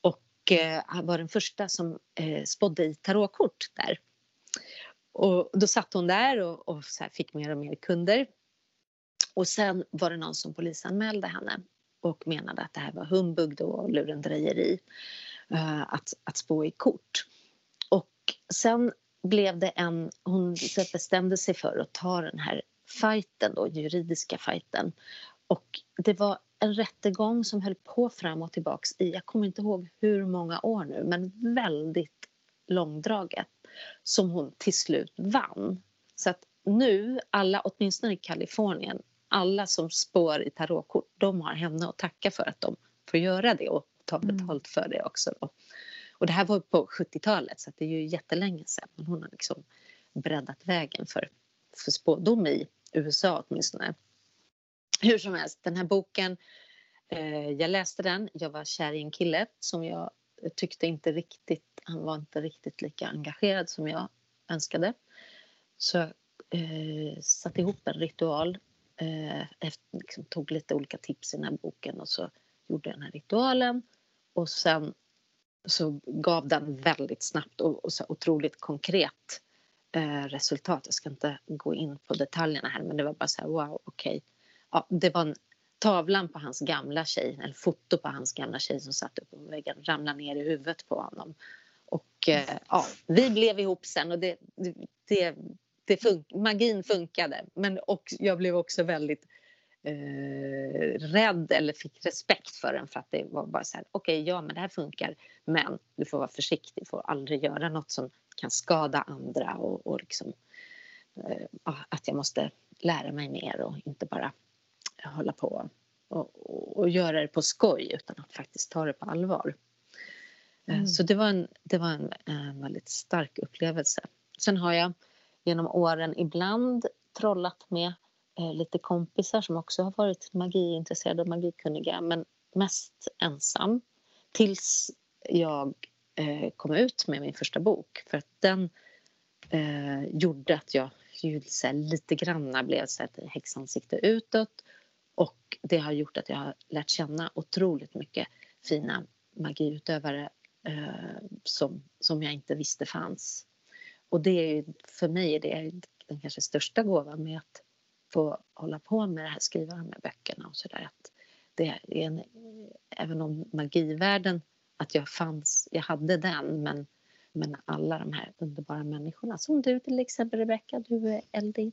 Och eh, var den första som eh, spådde i tarotkort där. Och då satt hon där och, och så här fick mer och mer kunder. Och sen var det någon som polisanmälde henne och menade att det här var humbug då och lurendrejeri eh, att, att spå i kort. Och sen blev det en, hon bestämde sig för att ta den här fighten då, juridiska fighten. Och det var en rättegång som höll på fram och tillbaks i, jag kommer inte ihåg hur många år nu, men väldigt långdraget som hon till slut vann. Så att nu, alla, åtminstone i Kalifornien, alla som spår i tarotkort, de har henne att tacka för att de får göra det och ta betalt för det också. Då. Och det här var på 70-talet så det är ju jättelänge sedan. Men hon har liksom breddat vägen för, för spådom i USA åtminstone. Hur som helst, den här boken, eh, jag läste den, jag var kär i en kille som jag tyckte inte riktigt, han var inte riktigt lika engagerad som jag önskade. Så jag eh, satte ihop en ritual, eh, liksom, tog lite olika tips i den här boken och så gjorde jag den här ritualen och sen så gav den väldigt snabbt och, och så otroligt konkret eh, resultat. Jag ska inte gå in på detaljerna här men det var bara så här wow okej. Okay. Ja, det var en tavlan på hans gamla tjej, eller foto på hans gamla tjej som satt uppe på väggen ramlade ner i huvudet på honom. Och eh, ja, vi blev ihop sen och det, det, det fun magin funkade. Men och jag blev också väldigt eh, rädd eller fick respekt för den för att det var bara så här, okej, okay, ja men det här funkar, men du får vara försiktig, du får aldrig göra något som kan skada andra och, och liksom eh, att jag måste lära mig mer och inte bara hålla på och, och, och göra det på skoj utan att faktiskt ta det på allvar. Mm. Så det var, en, det var en, en väldigt stark upplevelse. Sen har jag genom åren ibland trollat med eh, lite kompisar som också har varit magiintresserade och magikunniga men mest ensam. Tills jag eh, kom ut med min första bok. För att den eh, gjorde att jag ju här, lite granna blev så ett häxansikte utåt. Och det har gjort att jag har lärt känna otroligt mycket fina magiutövare eh, som, som jag inte visste fanns. Och det är ju, för mig är det den kanske största gåvan med att få hålla på med det här, skriva de här böckerna och sådär. Det är en, även om magivärlden, att jag fanns, jag hade den men, men alla de här underbara människorna som du till exempel Rebecka, du är Eldin.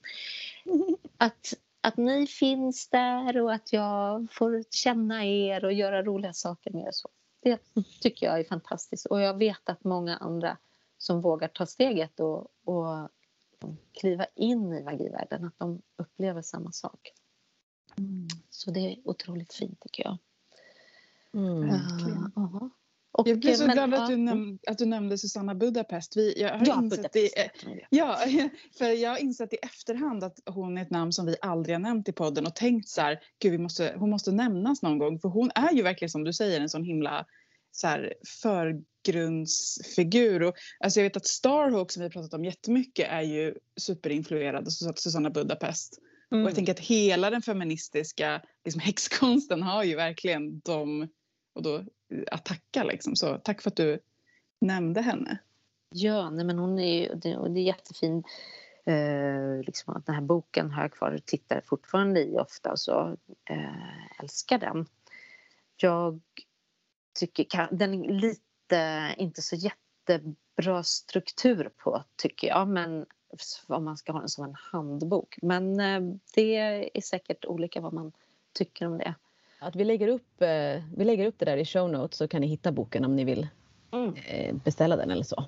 Att, att ni finns där och att jag får känna er och göra roliga saker med er. Så det tycker jag är fantastiskt och jag vet att många andra som vågar ta steget och, och kliva in i magivärlden, att de upplever samma sak. Mm. Så det är otroligt fint tycker jag. Mm. Uh, och, jag blev så men, glad att, du näm att du nämnde Susanna Budapest. Vi, jag har ja, insett Budapest. Det, ja, för jag har insett i efterhand att hon är ett namn som vi aldrig har nämnt i podden och tänkt så här, gud vi måste, hon måste nämnas någon gång för hon är ju verkligen som du säger en sån himla så här, förgrundsfigur. Och, alltså jag vet att Starhawk som vi har pratat om jättemycket är ju superinfluerad av Susanna Budapest. Mm. Och jag tänker att hela den feministiska liksom, häxkonsten har ju verkligen de och då, att tacka liksom. Så tack för att du nämnde henne. Ja, nej men hon är ju, det, och det är jättefin. Eh, liksom att den här boken har jag kvar och tittar fortfarande i ofta och så eh, älskar den. Jag tycker den är lite, inte så jättebra struktur på tycker jag men om man ska ha den som en handbok. Men eh, det är säkert olika vad man tycker om det. Att vi lägger upp, eh, vi lägger upp det där i show notes så kan ni hitta boken om ni vill mm. Eh, beställa den eller så.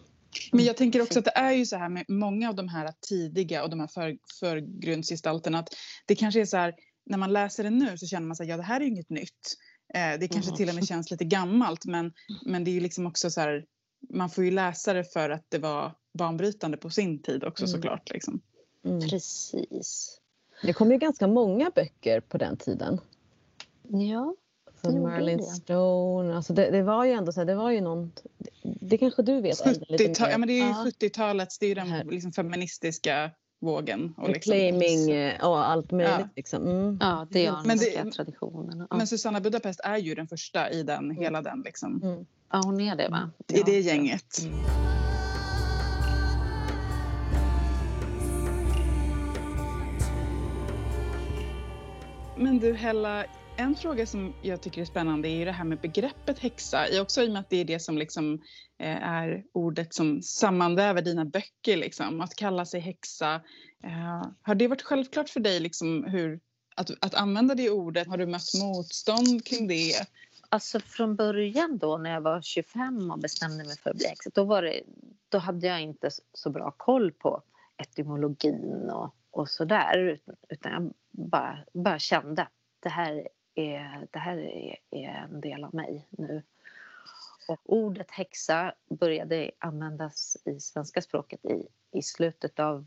Men jag tänker också att det är ju så här med många av de här tidiga och de här för, förgrundsgestalterna att det kanske är så här när man läser det nu så känner man sig ja det här är ju inget nytt. Eh, det kanske mm. till och med känns lite gammalt men, men det är ju liksom också så här man får ju läsa det för att det var banbrytande på sin tid också mm. såklart. Liksom. Mm. Precis. Det kom ju ganska många böcker på den tiden. Ja. Som Marilyn Stone. Alltså det, det, var ju ändå så här, det var ju någon... Det kanske du vet? 70 ja, men det är ju ja. 70-talets, det är ju den liksom feministiska vågen. Och Reclaiming liksom. Eh, och allt möjligt. Ja, liksom. mm. ja det är men det, traditionerna. Ja. Men Susanna Budapest är ju den första i den, mm. hela den. Liksom. Mm. Ja, hon är det va? I det gänget. Mm. Men du Hella, en fråga som jag tycker är spännande är ju det här med begreppet häxa. Också i och med att det är det som liksom eh, är ordet som sammanväver dina böcker. Liksom. Att kalla sig häxa. Eh, har det varit självklart för dig liksom, hur, att, att använda det ordet? Har du mött motstånd kring det? Alltså från början då när jag var 25 och bestämde mig för att bli häxa då, var det, då hade jag inte så bra koll på etymologin och, och sådär utan jag bara, bara kände att det här är, det här är, är en del av mig nu. Och ordet häxa började användas i svenska språket i, i slutet av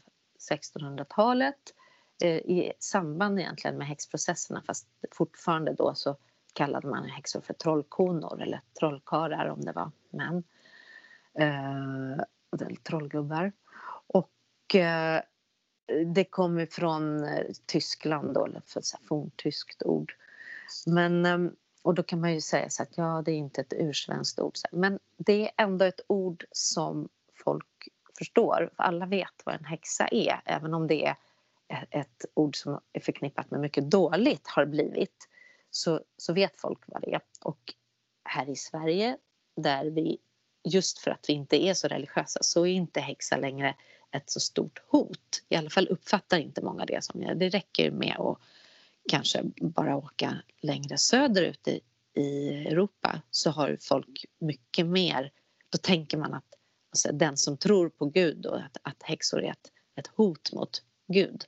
1600-talet eh, i samband egentligen med häxprocesserna fast fortfarande då så kallade man häxor för trollkonor eller trollkarlar om det var män. Eh, eller trollgubbar. Och eh, det kommer från eh, Tyskland då, eller för så här forntyskt ord. Men, ehm, och då kan man ju säga så att ja, det är inte ett ursvenskt ord. Men det är ändå ett ord som folk förstår. För alla vet vad en häxa är, även om det är ett ord som är förknippat med mycket dåligt har blivit. Så, så vet folk vad det är. Och här i Sverige, där vi just för att vi inte är så religiösa så är inte häxa längre ett så stort hot. I alla fall uppfattar inte många det som det. Det räcker med att kanske bara åka längre söderut i, i Europa så har folk mycket mer, då tänker man att alltså, den som tror på Gud och att, att häxor är ett, ett hot mot Gud.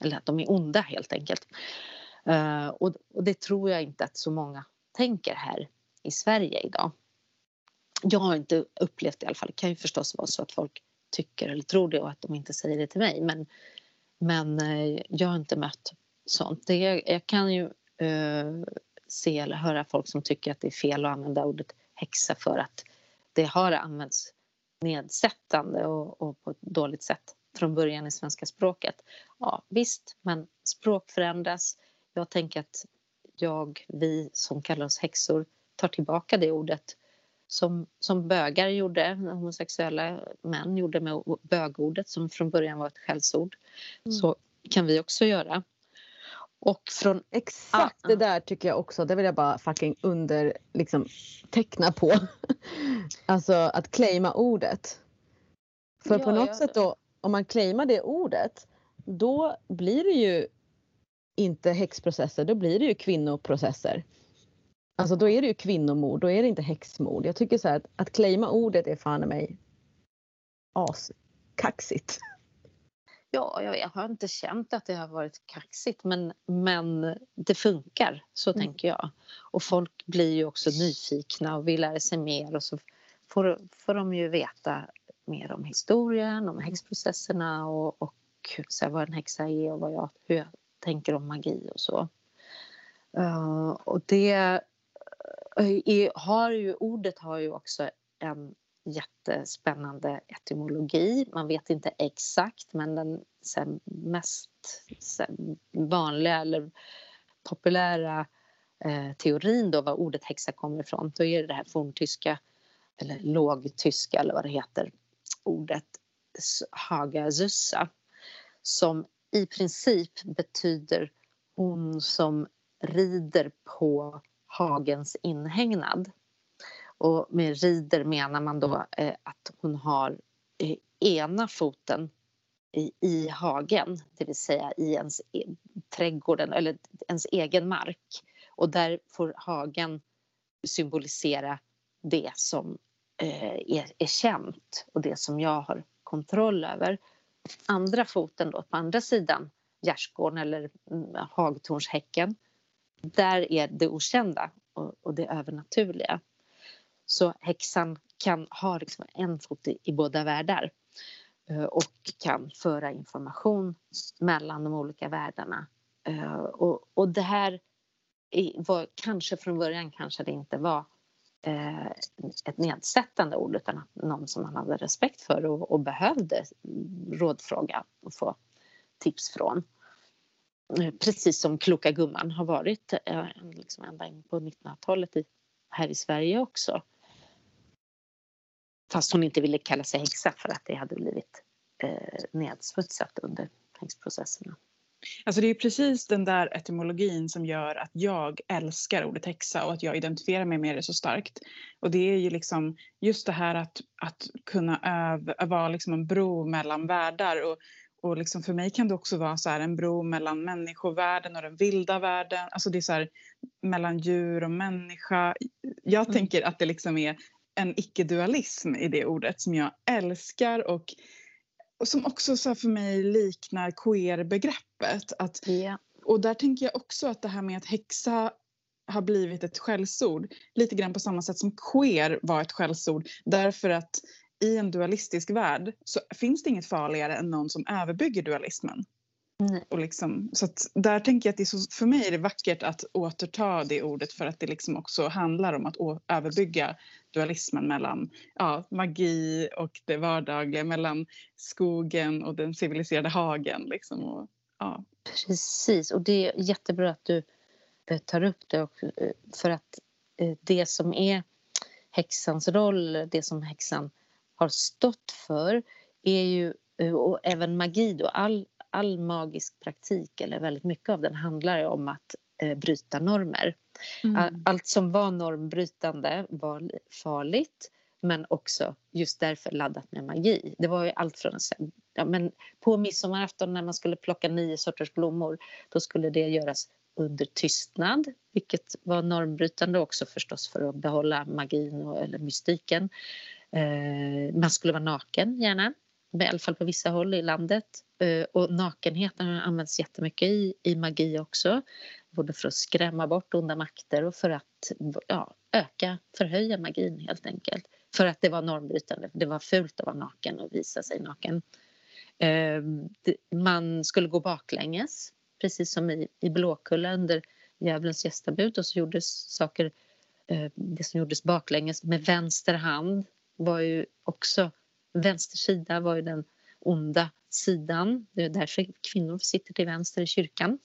Eller att de är onda helt enkelt. Uh, och, och, det tror jag inte att så många tänker här i Sverige idag. Jag har inte upplevt det i alla fall. Det kan ju förstås vara så att folk tycker eller tror det och att de inte säger det till mig. Men, men uh, jag har inte mött sånt. Det, jag kan ju uh, se eller höra folk som tycker att det är fel att använda ordet häxa för att det har använts nedsättande och, och på ett dåligt sätt från början i svenska språket. Ja, visst, men språk förändras. Jag tänker att jag, vi som kallar oss häxor tar tillbaka det ordet som, som bögar gjorde, homosexuella män gjorde med bögordet som från början var ett skällsord. Mm. Så kan vi också göra. Och från Exakt ah, det där tycker jag också, det vill jag bara fucking under liksom, teckna på. alltså att claima ordet. För ja, på något ja. sätt då, om man claimar det ordet, då blir det ju inte häxprocesser, då blir det ju kvinnoprocesser. Alltså då är det ju kvinnomord, då är det inte häxmord. Jag tycker så här att, att claima ordet är fan i mig askaxigt. Ja, jag, jag, har inte känt att det har varit kaxigt men, men det funkar, så mm. tänker jag. Och folk blir ju också nyfikna och vill lära sig mer och så får, får de ju veta mer om historien, om häxprocesserna och, och så här, vad en häxa är och vad jag, hur jag tänker om magi och så. Uh, och det uh, har ju, ordet har ju också en jättespännande etymologi. Man vet inte exakt men den här, mest här, vanliga eller populära eh, teorin då var ordet häxa kommer ifrån. Då är det det här forntyska eller lågtyska eller vad det heter ordet Haga Zussa som i princip betyder hon som rider på hagens inhägnad. Och med rider menar man då eh, att hon har eh, ena foten i, i hagen, det vill säga i ens e trädgården eller ens egen mark. Och där får hagen symbolisera det som eh, är, är känt och det som jag har kontroll över. Andra foten då, på andra sidan gärdsgården eller mm, hagtornshäcken, där är det okända och, och det övernaturliga. Så häxan kan ha liksom en fot i, i båda världar eh, och kan föra information mellan de olika världarna. Eh, och, och det här var kanske från början kanske det inte var eh, ett nedsättande ord utan någon som man hade respekt för och, och behövde rådfråga och få tips från. Precis som Kloka gumman har varit liksom ända in på 1900-talet här i Sverige också. Fast hon inte ville kalla sig häxa för att det hade blivit eh, nedsmutsat under häxprocesserna. Alltså det är precis den där etymologin som gör att jag älskar ordet häxa och att jag identifierar mig med det så starkt. Och det är ju liksom just det här att, att kunna öv, vara liksom en bro mellan världar. Och, och liksom för mig kan det också vara så en bro mellan människovärlden och den vilda världen. Alltså det är så här, mellan djur och människa. Jag mm. tänker att det liksom är en icke-dualism i det ordet som jag älskar och, och som också så för mig liknar queer-begreppet. Att, yeah. Och där tänker jag också att det här med att häxa har blivit ett skällsord lite grann på samma sätt som queer var ett skällsord därför att i en dualistisk värld så finns det inget farligare än någon som överbygger dualismen. Mm. Och liksom, så där tänker jag att det är så, för mig är det vackert att återta det ordet för att det liksom också handlar om att å, överbygga dualismen mellan ja, magi och det vardagliga, mellan skogen och den civiliserade hagen. Liksom, och, ja. Precis, och det är jättebra att du eh, tar upp det eh, för att eh, det som är häxans roll, det som häxan har stått för är ju, och även magi då, all all magisk praktik, eller väldigt mycket av den, handlar om att eh, bryta normer. Mm. Allt som var normbrytande var farligt men också just därför laddat med magi. Det var ju allt från ja, men på midsommarafton när man skulle plocka nio sorters blommor då skulle det göras under tystnad, vilket var normbrytande också förstås för att behålla magin och, eller mystiken. Eh, man skulle vara naken gärna i alla fall på vissa håll i landet. Eh, och nakenheten används jättemycket i, i magi också. Både för att skrämma bort onda makter och för att ja, öka, förhöja magin helt enkelt. För att det var normbrytande, det var fult att vara naken och visa sig naken. Ehm, man skulle gå baklänges, precis som i, i Blåkulla under djävulens gästabud och så gjordes saker, eh, det som gjordes baklänges med vänster hand var ju också vänster sida var ju den onda sidan. Det är därför kvinnor sitter till vänster i kyrkan.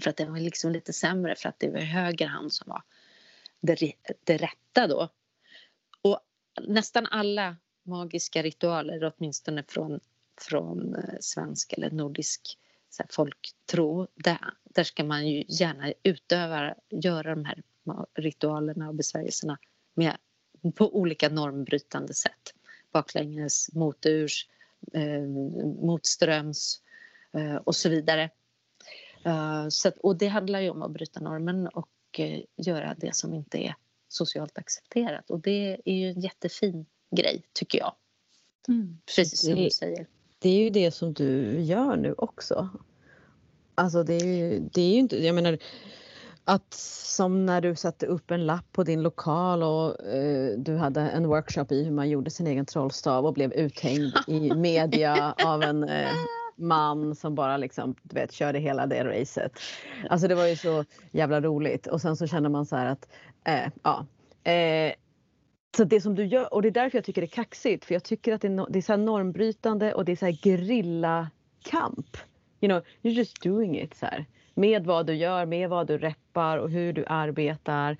För att det var liksom lite sämre för att det var höger hand som var det, det rätta då. Och nästan alla magiska ritualer, åtminstone från, från eh, svensk eller nordisk så här, folktro, där, där ska man ju gärna utöva, göra de här ritualerna och besvärjelserna med, på olika normbrytande sätt. Baklänges, moturs, eh, motströms eh, och så vidare. Uh, så att, och det handlar ju om att bryta normen och uh, göra det som inte är socialt accepterat. Och det är ju en jättefin grej, tycker jag. Mm. Precis som det, du säger. Det är ju det som du gör nu också. Alltså det är ju, det är ju inte, jag menar att som när du satte upp en lapp på din lokal och eh, du hade en workshop i hur man gjorde sin egen trollstav och blev uthängd i media av en eh, man som bara liksom, du vet, körde hela det racet. Alltså det var ju så jävla roligt och sen så känner man så här att, eh, ja. Eh, så det som du gör, och det är därför jag tycker det är kaxigt, för jag tycker att det är, no, det är så normbrytande och det är så här gerillakamp. You know, you're just doing it så här. Med vad du gör, med vad du reppar och hur du arbetar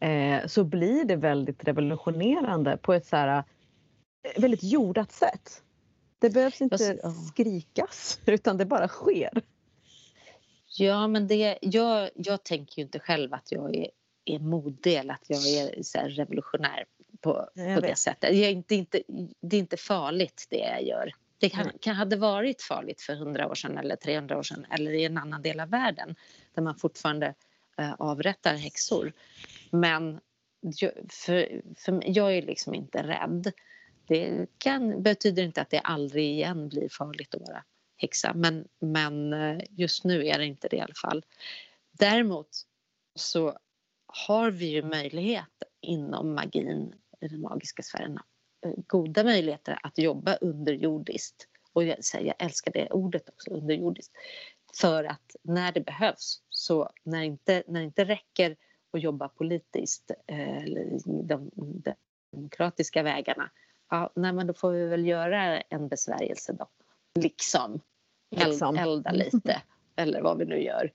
eh, så blir det väldigt revolutionerande på ett så här, eh, väldigt jordat sätt. Det behövs inte skrikas utan det bara sker. Ja, men det, jag, jag tänker ju inte själv att jag är, är modig eller att jag är så revolutionär på, på det sättet. Jag är inte, inte, det är inte farligt det jag gör. Det kan, kan hade varit farligt för 100 år sedan eller 300 år sedan eller i en annan del av världen där man fortfarande äh, avrättar häxor. Men för, för, jag är liksom inte rädd. Det kan, betyder inte att det aldrig igen blir farligt att vara häxa men, men eh, just nu är det inte det i alla fall. Däremot så har vi ju möjlighet inom magin i den magiska sfären eh, goda möjligheter att jobba underjordiskt. Och jag, jag älskar det ordet också, underjordiskt. För att när det behövs, så när inte, när det inte räcker att jobba politiskt eh, eller de, de demokratiska vägarna ja, nej, men då får vi väl göra en besvärjelse då. Liksom. liksom. elda lite, eller vad vi nu gör.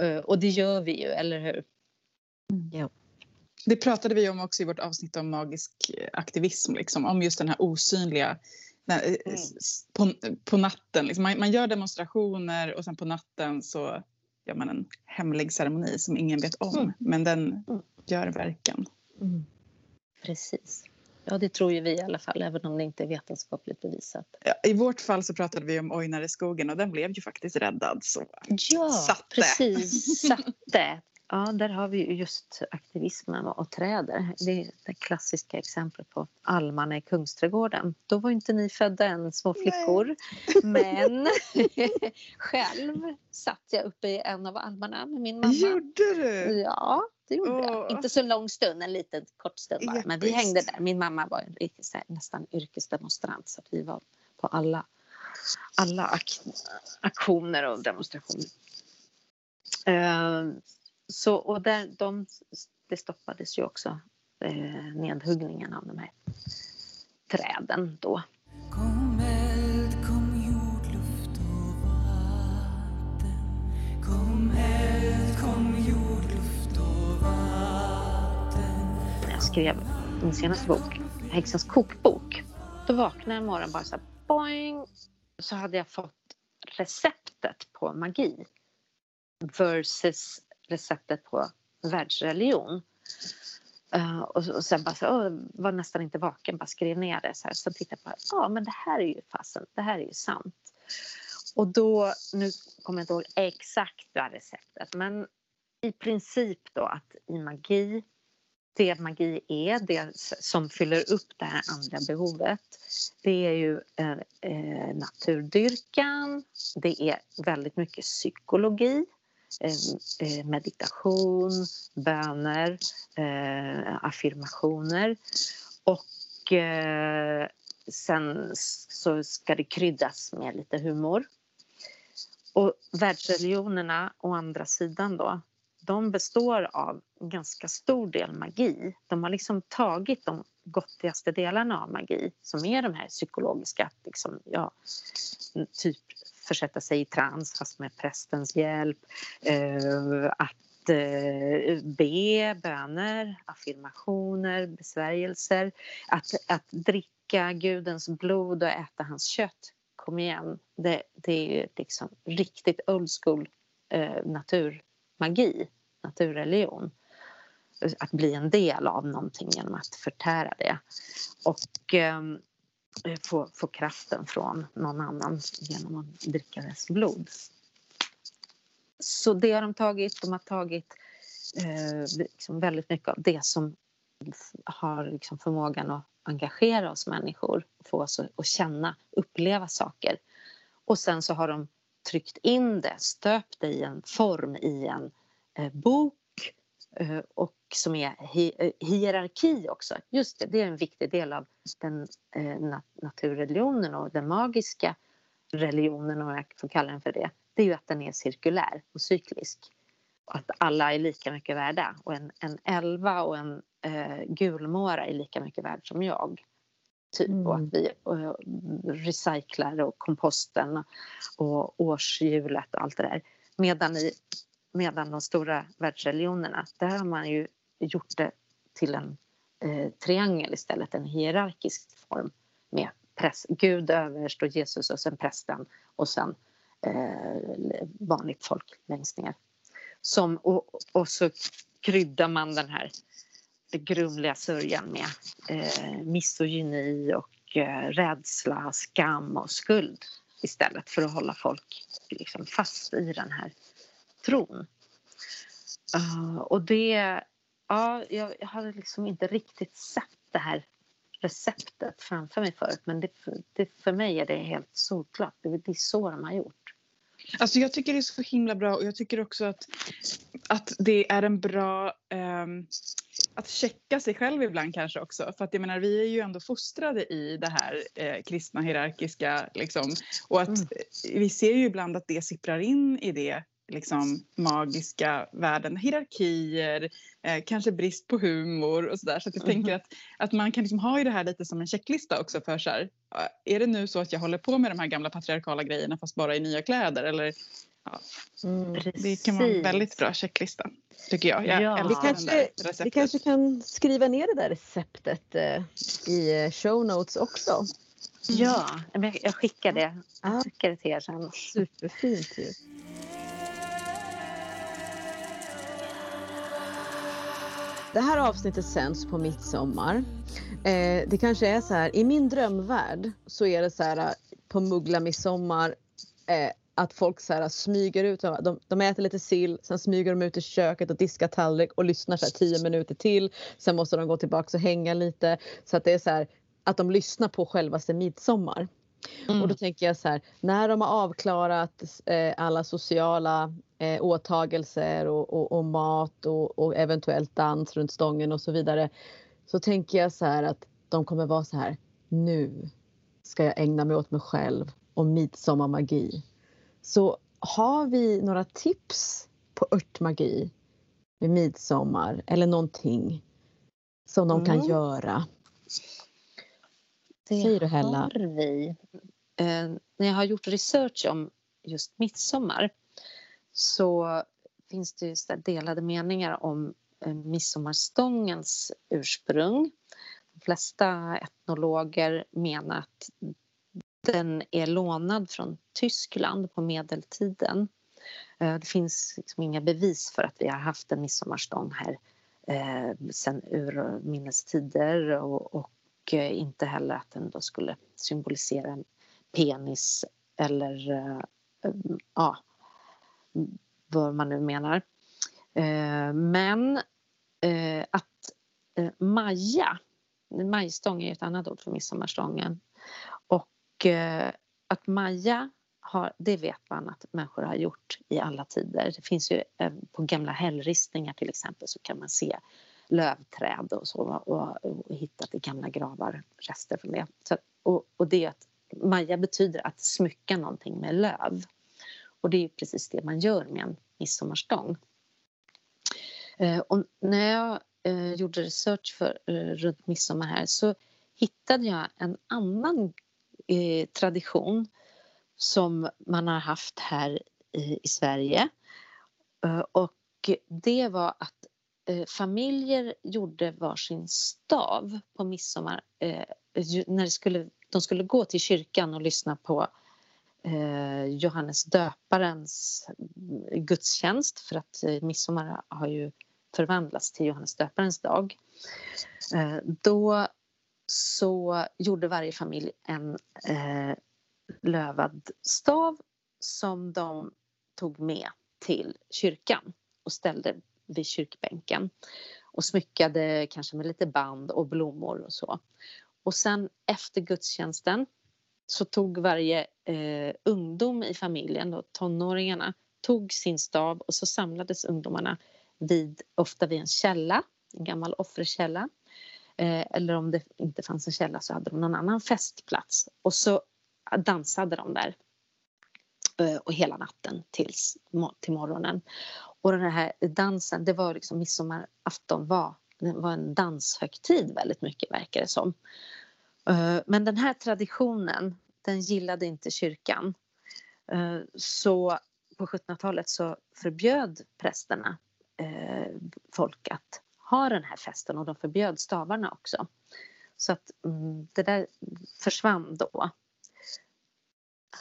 Mm. Och det gör vi ju, eller hur? Ja. Det pratade vi om också i vårt avsnitt om magisk aktivism, liksom, om just den här osynliga eh, mm. på, på natten. Liksom, man, man, gör demonstrationer och sen på natten så gör man en hemlig ceremoni som ingen vet om, mm. men den mm. gör verkan. Mm. Precis. Ja, det tror ju vi i alla fall, även om det inte är vetenskapligt bevisat. Ja, I vårt fall så pratade vi om Ojnar i skogen och den blev ju faktiskt räddad. Så ja, satte. precis. Satte. Ja, där har vi ju just aktivismen och träder. Det är det klassiska exemplet på almarna i Kungsträdgården. Då var inte ni födda än, små flickor. Nej. Men själv satt jag uppe i en av almarna med min mamma. Gjorde du? Ja, det gjorde oh. jag. Inte så lång stund, en liten kort stund bara. Men vi hängde där. Min mamma var en nästan yrkesdemonstrant så vi var på alla, alla ak aktioner och demonstrationer. Så, och där, de, det stoppades ju också eh, nedhuggningen av de här träden då. Kom eld, kom jord, luft och vatten Kom eld, kom jord, luft och vatten När jag skrev min senaste bok, Häxans kokbok, då vaknade jag en morgon bara så här, boing! Så hade jag fått receptet på magi versus receptet på världsreligion. Uh, och, och sen bara så, oh, var nästan inte vaken, bara skrev ner det. Så här. Sen tittade jag på ja men det här är ju fasen, det här är ju sant. Och då, nu kommer jag inte ihåg exakt det här receptet, men i princip då att i magi, det magi är, det som fyller upp det här andra behovet, det är ju eh, eh naturdyrkan, det är väldigt mycket psykologi, Eh, meditation, böner, eh, affirmationer och eh, sen så ska det kryddas med lite humor. Och världsreligionerna å andra sidan då, de består av en ganska stor del magi. De har liksom tagit de gottigaste delarna av magi som är de här psykologiska, liksom, ja, typ försätta sig i trans fast med prästens hjälp. Eh, att eh, be böner, affirmationer, besvärjelser. Att, att dricka Gudens blod och äta hans kött. Kom igen, det, det är liksom riktigt old school eh, naturmagi, naturreligion att bli en del av någonting genom att förtära det. Och eh, Eh, få, få kraften från någon annan genom att dricka dess blod. Så det har de tagit. De har tagit eh, liksom väldigt mycket av det som har liksom förmågan att engagera oss människor, få oss att känna, uppleva saker. Och sen så har de tryckt in det, stöpt det i en form i en eh, bok Eh, och som är hi hierarki också. Just det, det är en viktig del av den eh, naturreligionen och den magiska religionen om jag får kalla den för det. Det är ju att den är cirkulär och cyklisk. Och att alla är lika mycket värda och en, en elva och en eh, gulmåra är lika mycket värd som jag. Typ mm. och att vi uh, recyclar och komposten och årshjulet och allt det där. Medan i Medan de stora världsreligionerna, där har man ju gjort det till en eh, triangel istället, en hierarkisk form med präst, Gud överst och Jesus och sen prästen och sen eh, vanligt folk längst ner. Som, och, och så kryddar man den här grumliga sörjan med eh, misogyni och eh, rädsla, skam och skuld istället för att hålla folk liksom, fast i den här tron. Uh, och det... Ja, jag, hade liksom inte riktigt sett det här receptet framför mig förut men det, det, för mig är det helt solklart. Det, det är så de har gjort. Alltså jag tycker det är så himla bra och jag tycker också att, att det är en bra um, att checka sig själv ibland kanske också. För att jag menar vi är ju ändå fostrade i det här eh, kristna hierarkiska liksom. Och att mm. vi ser ju ibland att det sipprar in i det liksom magiska världen, hierarkier, eh, kanske brist på humor och sådär. Så att jag mm. tänker att, att man kan liksom ha ju det här lite som en checklista också för så här, är det nu så att jag håller på med de här gamla patriarkala grejerna fast bara i nya kläder eller ja. Mm, det kan vara en väldigt bra checklista tycker jag. jag ja. vi, kanske, vi kanske kan skriva ner det där receptet eh, i eh, show notes också. Ja, jag skickar det. Jag skickar det till er sen. Superfint ju. Det här avsnittet sänds på midsommar. Eh, det kanske är så här, i min drömvärld så är det så här eh, på muggla midsommar eh, att folk så här, eh, smyger ut, de, de äter lite sill, sen smyger de ut i köket och diskar tallrik och lyssnar så här, tio minuter till. Sen måste de gå tillbaka och hänga lite. Så att det är så här, att de lyssnar på självaste midsommar. Mm. Och då tänker jag så här, när de har avklarat eh, alla sociala eh, åtagelser och, och, och mat och, och, eventuellt dans runt stången och så vidare. Så tänker jag så här att de kommer vara så här, nu ska jag ägna mig åt mig själv och midsommarmagi. Så har vi några tips på örtmagi med midsommar eller någonting som de kan mm. göra? Det Säger du Hella? har vi. Eh, när jag har gjort research om just midsommar så finns det delade meningar om eh, midsommarstångens ursprung. De flesta etnologer menar att den är lånad från Tyskland på medeltiden. Eh, det finns liksom inga bevis för att vi har haft en midsommarstång här eh, sen urminnes tider och, och och eh, inte heller att den då skulle symbolisera en penis eller eh, eh, ja, vad man nu menar. Men att maja, majstång är ett annat ord för midsommarstången. Och att maja har, det vet man att människor har gjort i alla tider. Det finns ju på gamla hällristningar till exempel så kan man se lövträd och så och, och hittat i gamla gravar rester från det. Så, och, och det att maja betyder att smycka någonting med löv. Och det är precis det man gör med en midsommarstång. Eh, och när jag eh, gjorde research för, eh, runt midsommar här så hittade jag en annan eh, tradition som man har haft här i, i Sverige. Och det var att Eh, familjer gjorde varsin stav på midsommar eh, när det skulle, de skulle gå till kyrkan och lyssna på eh, Johannes döparens mm, gudstjänst för att eh, midsommar har ju förvandlats till Johannes döparens dag. Eh, då så gjorde varje familj en eh, lövad stav som de tog med till kyrkan och ställde vid kyrkbänken och smyckade kanske med lite band och blommor och så. Och sen efter gudstjänsten så tog varje eh, ungdom i familjen, då, tonåringarna, tog sin stav och så samlades ungdomarna vid, ofta vid en källa, en gammal offerkälla. Eh, eller om det inte fanns en källa så hade de någon annan festplats. Och så dansade de där eh, och hela natten tills till morgonen. Och den här dansen, det var liksom midsommarafton var, det var en danshögtid väldigt mycket verkar det som. Eh, men den här traditionen, den gillade inte kyrkan. Eh, så på 1700-talet så förbjöd prästerna eh, folk att ha den här festen och de förbjöd stavarna också. Så att mm, det där försvann då.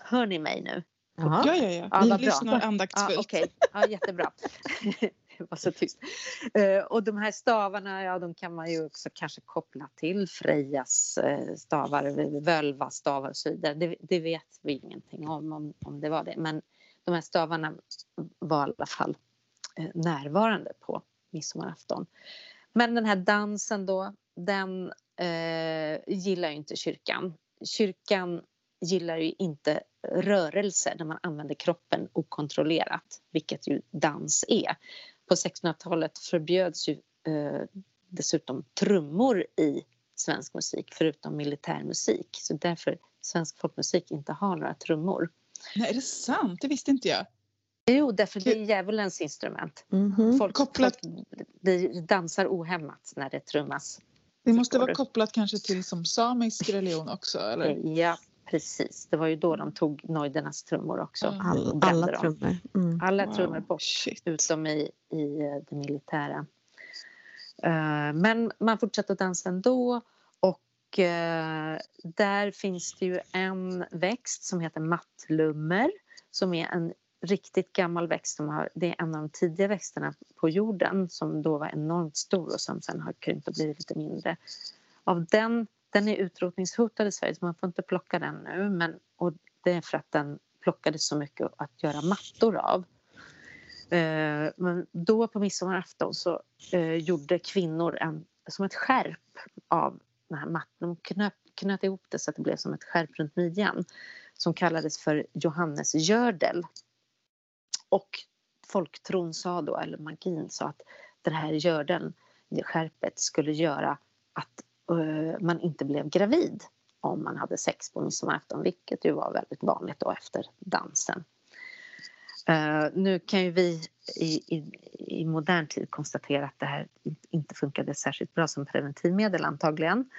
Hör ni mig nu? Jaha. Ja, ja, ja. Vi ja, lyssnar andaktsfullt. Ja, okay. ja, jättebra. det var så tyst. Uh, och de här stavarna, ja de kan man ju också kanske koppla till Frejas uh, stavar, Völva stavar och så vidare. Det, det, vet vi ingenting om, om, om det var det. Men de här stavarna var i alla fall uh, närvarande på midsommarafton. Men den här dansen då, den gillar ju inte kyrkan. Kyrkan gillar ju inte rörelse när man använder kroppen okontrollerat, vilket ju dans är. På 1600-talet förbjöds ju eh, dessutom trummor i svensk musik förutom militärmusik. Så därför svensk folkmusik inte har några trummor. Nej, är det sant? Det visste inte jag. Jo, därför det är djävulens instrument. Mm -hmm. folk, Kopplat... folk dansar ohämmat när det trummas. Det måste vara kopplat kanske till som samisk religion också? Eller? Ja, Precis, det var ju då de tog Noidernas trummor också. Mm. All, alla trummor. Mm. Alla wow. trummor bort, Shit. utom i, i det militära. Uh, men man fortsatte att dansa ändå och uh, där finns det ju en växt som heter mattlummer som är en riktigt gammal växt. Som har, det är en av de tidiga växterna på jorden som då var enormt stor och som sen har krympt och blivit lite mindre. Av den den är utrotningshotad i Sverige så man får inte plocka den nu. Men, och det är för att den plockades så mycket att göra mattor av. Eh, men då på midsommarafton så eh, gjorde kvinnor en, som ett skärp av den här mattan. De knöt, knöt ihop det så att det blev som ett skärp runt midjan som kallades för Johannesgördel. Och folktron sa då, eller magin sa att den här gördeln, skärpet, skulle göra att Eh, man inte blev gravid om man hade sex på midsommarafton, vilket ju var väldigt vanligt då efter dansen. Uh, nu kan ju vi i, i, i, modern tid konstatera att det här inte funkade särskilt bra som preventivmedel antagligen.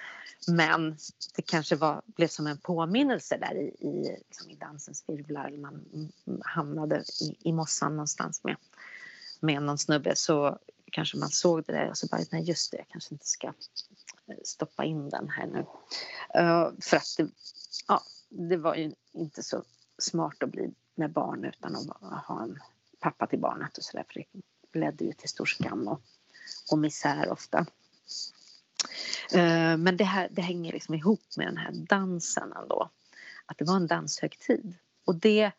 Men det kanske var, blev som en påminnelse där i, i, liksom i dansens virvlar. Man hamnade i, i mossan någonstans med, med någon snubbe så kanske man såg det där och så bara, nej just det, jag kanske inte ska stoppa in den här nu. Uh, för att det, ja, det var ju inte så smart att bli med barn utan att ha en pappa till barnet och sådär för det ledde ju till stor skam och, och misär ofta. Uh, men det här det hänger liksom ihop med den här dansen ändå. Att det var en danshögtid. Och det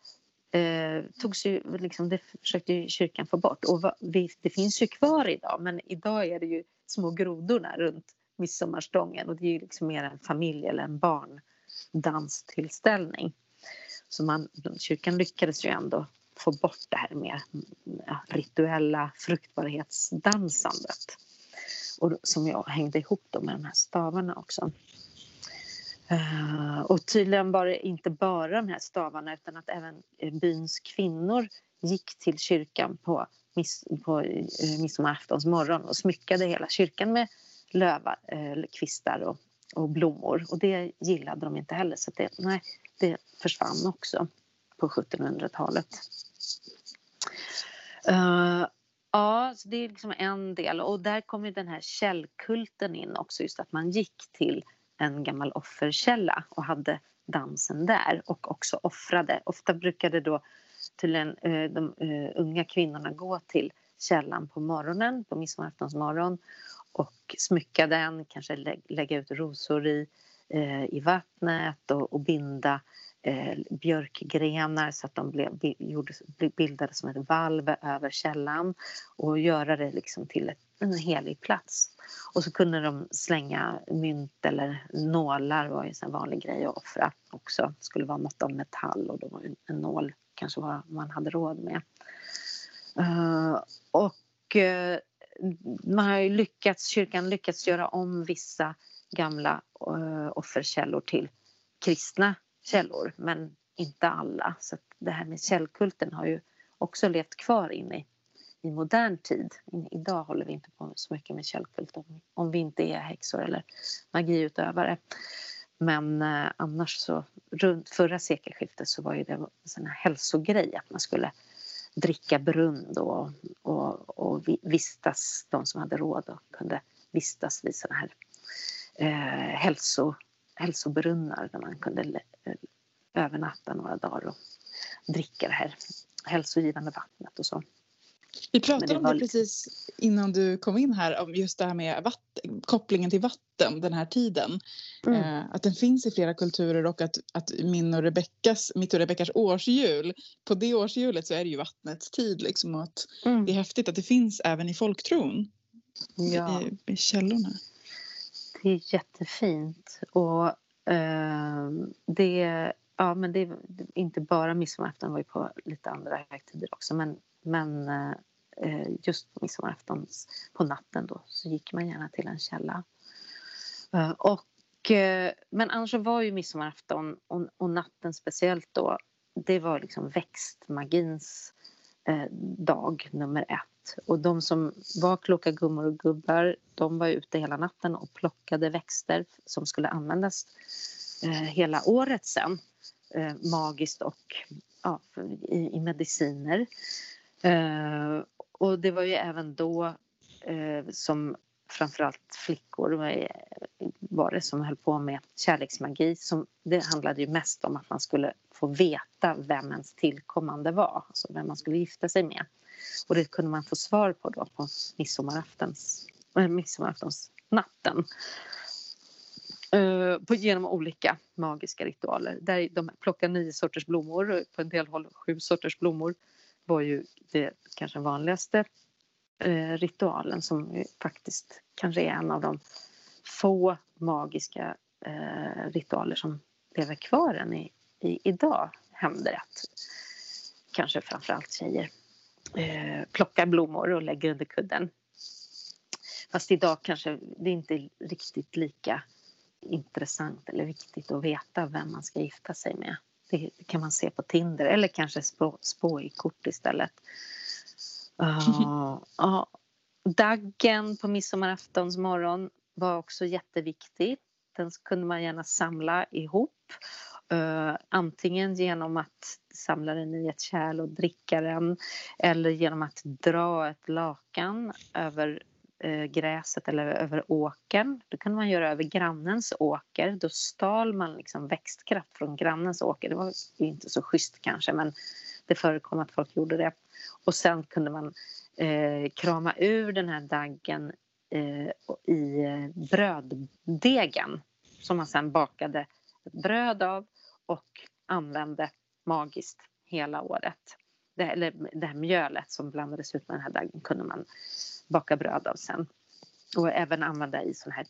eh, togs ju, liksom, det försökte ju kyrkan få bort. Och vi, det finns ju kvar idag men idag är det ju små grodorna runt midsommarstången och det är ju liksom mer en familj eller en barndanstillställning. Så man, kyrkan lyckades ju ändå få bort det här mer ja, rituella fruktbarhetsdansandet. Och som jag hängde ihop då med de här stavarna också. Uh, och tydligen var det inte bara de här stavarna utan att även eh, byns kvinnor gick till kyrkan på miss, på eh, midsommaraftons morgon och smyckade hela kyrkan med lövkvistar eh, kvistar och, och blommor. Och det gillade de inte heller så det, nej, det försvann också på 1700-talet. Uh, eh, ja, så det är liksom en del och där kommer den här källkulten in också just att man gick till en gammal offerkälla och hade dansen där och också offrade. Ofta brukade då tydligen uh, de uh, unga kvinnorna gå till källan på morgonen, på midsommaraftonsmorgon och smycka den, kanske lä lägga ut rosor i, eh, i vattnet och, och binda eh, björkgrenar så att de blev, gjordes, bildade som ett valv över källan och göra det liksom till ett, en helig plats. Och så kunde de slänga mynt eller nålar var ju en vanlig grej att offra också. Det skulle vara något av metall och då var en nål kanske vad man hade råd med. Uh, och uh, man har ju lyckats, kyrkan lyckats göra om vissa gamla eh, offerkällor till kristna källor men inte alla. Så det här med källkulten har ju också levt kvar in i, i modern tid. Idag håller vi inte på så mycket med källkult om, om vi inte är häxor eller magiutövare. Men eh, annars så runt förra sekelskiftet så var ju det en sån här hälsogrej att man skulle dricka brunn då och, och vistas, de som hade råd och kunde vistas vid sådana här eh, hälso, hälsobrunnar där man kunde eh, övernatta några dagar och dricka det här hälsogivande vattnet och så. Vi pratade om det lite... precis innan du kom in här om just det här med vatten, kopplingen till vatten den här tiden. Mm. Eh, att den finns i flera kulturer och att, att min och Rebeckas, mitt och Rebeckas årshjul, på det årshjulet så är det ju vattnets tid liksom och att mm. det är häftigt att det finns även i folktron. Ja. I, i källorna. Det är jättefint och eh, det Ja, men det är inte bara midsommarafton, var ju på lite andra högtider också. Men, men eh, Eh, just på midsommarafton på natten då så gick man gärna till en källa. Eh, och, eh, men annars var ju midsommarafton och, och natten speciellt då, det var liksom växtmagins eh, dag nummer ett. Och de som var kloka gummor och gubbar, de var ute hela natten och plockade växter som skulle användas eh, hela året sen eh, magiskt och ja, i, i mediciner. Eh, och det var ju även då eh, som framförallt flickor var det som höll på med kärleksmagi. Som, det handlade ju mest om att man skulle få veta vem ens tillkommande var, alltså vem man skulle gifta sig med. Och det kunde man få svar på då på midsommaraftons, äh, eh, midsommaraftonsnatten. Uh, eh, på, genom olika magiska ritualer. Där de plockar nio sorters blommor, på en del håll sju sorters blommor var ju det kanske vanligaste eh, ritualen som faktiskt kanske är en av de få magiska eh, ritualer som lever kvar än i, i, idag händer att kanske framförallt tjejer eh, plockar blommor och lägger under kudden. Fast idag kanske det inte är riktigt lika intressant eller viktigt att veta vem man ska gifta sig med. Det kan man se på Tinder eller kanske spå, spå i kort istället. Uh, uh, daggen på midsommaraftons morgon var också jätteviktig. Den kunde man gärna samla ihop. Uh, antingen genom att samla den i ett kärl och dricka den eller genom att dra ett lakan över Eh, gräset eller över åkern. Då kunde man göra över grannens åker. Då stal man liksom växtkraft från grannens åker. Det var ju inte så schysst kanske men det förekom att folk gjorde det. Och sen kunde man eh, krama ur den här daggen eh, i eh, bröddegen som man sen bakade ett bröd av och använde magiskt hela året. Det, eller det här mjölet som blandades ut med den här daggen kunde man baka bröd av sen. Och även använda i sån här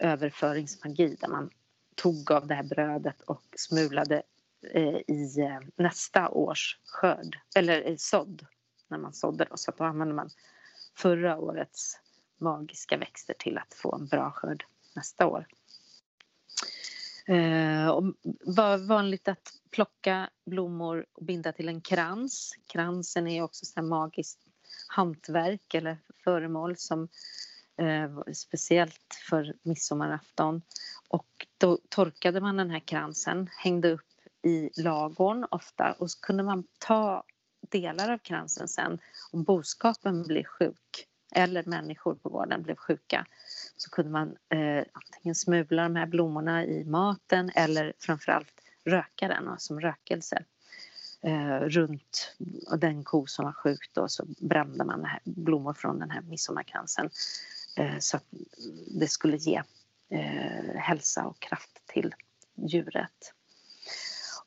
överföringsmagi där man tog av det här brödet och smulade eh, i eh, nästa års skörd, eller i sådd, när man sådde. Då. Så då använde man förra årets magiska växter till att få en bra skörd nästa år. Eh, och var vanligt att plocka blommor och binda till en krans. Kransen är också så magiskt hantverk eller föremål som eh, speciellt för midsommarafton. Och då torkade man den här kransen, hängde upp i lagorn ofta och så kunde man ta delar av kransen sen om boskapen blev sjuk eller människor på gården blev sjuka så kunde man eh, antingen smula de här blommorna i maten eller framförallt röka den alltså som rökelse. Eh, runt den ko som var sjuk då så brände man här blommor från den här midsommarkransen eh, så att det skulle ge eh, hälsa och kraft till djuret.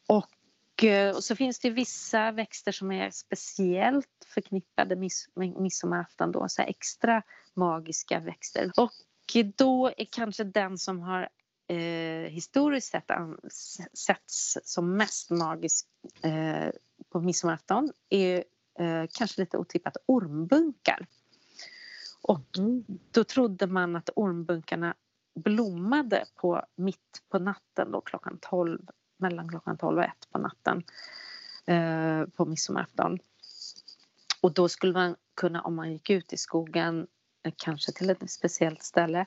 Och, eh, och så finns det vissa växter som är speciellt förknippade med midsommarafton då, så extra magiska växter. Och då är kanske den som har eh, historiskt sett setts som mest magisk eh, på midsommarafton är eh, kanske lite otippat ormbunkar. Och mm. då trodde man att ormbunkarna blommade på mitt på natten då klockan 12, mellan klockan 12 och 1 på natten eh, på midsommarafton. Och då skulle man kunna, om man gick ut i skogen, eh, kanske till ett speciellt ställe,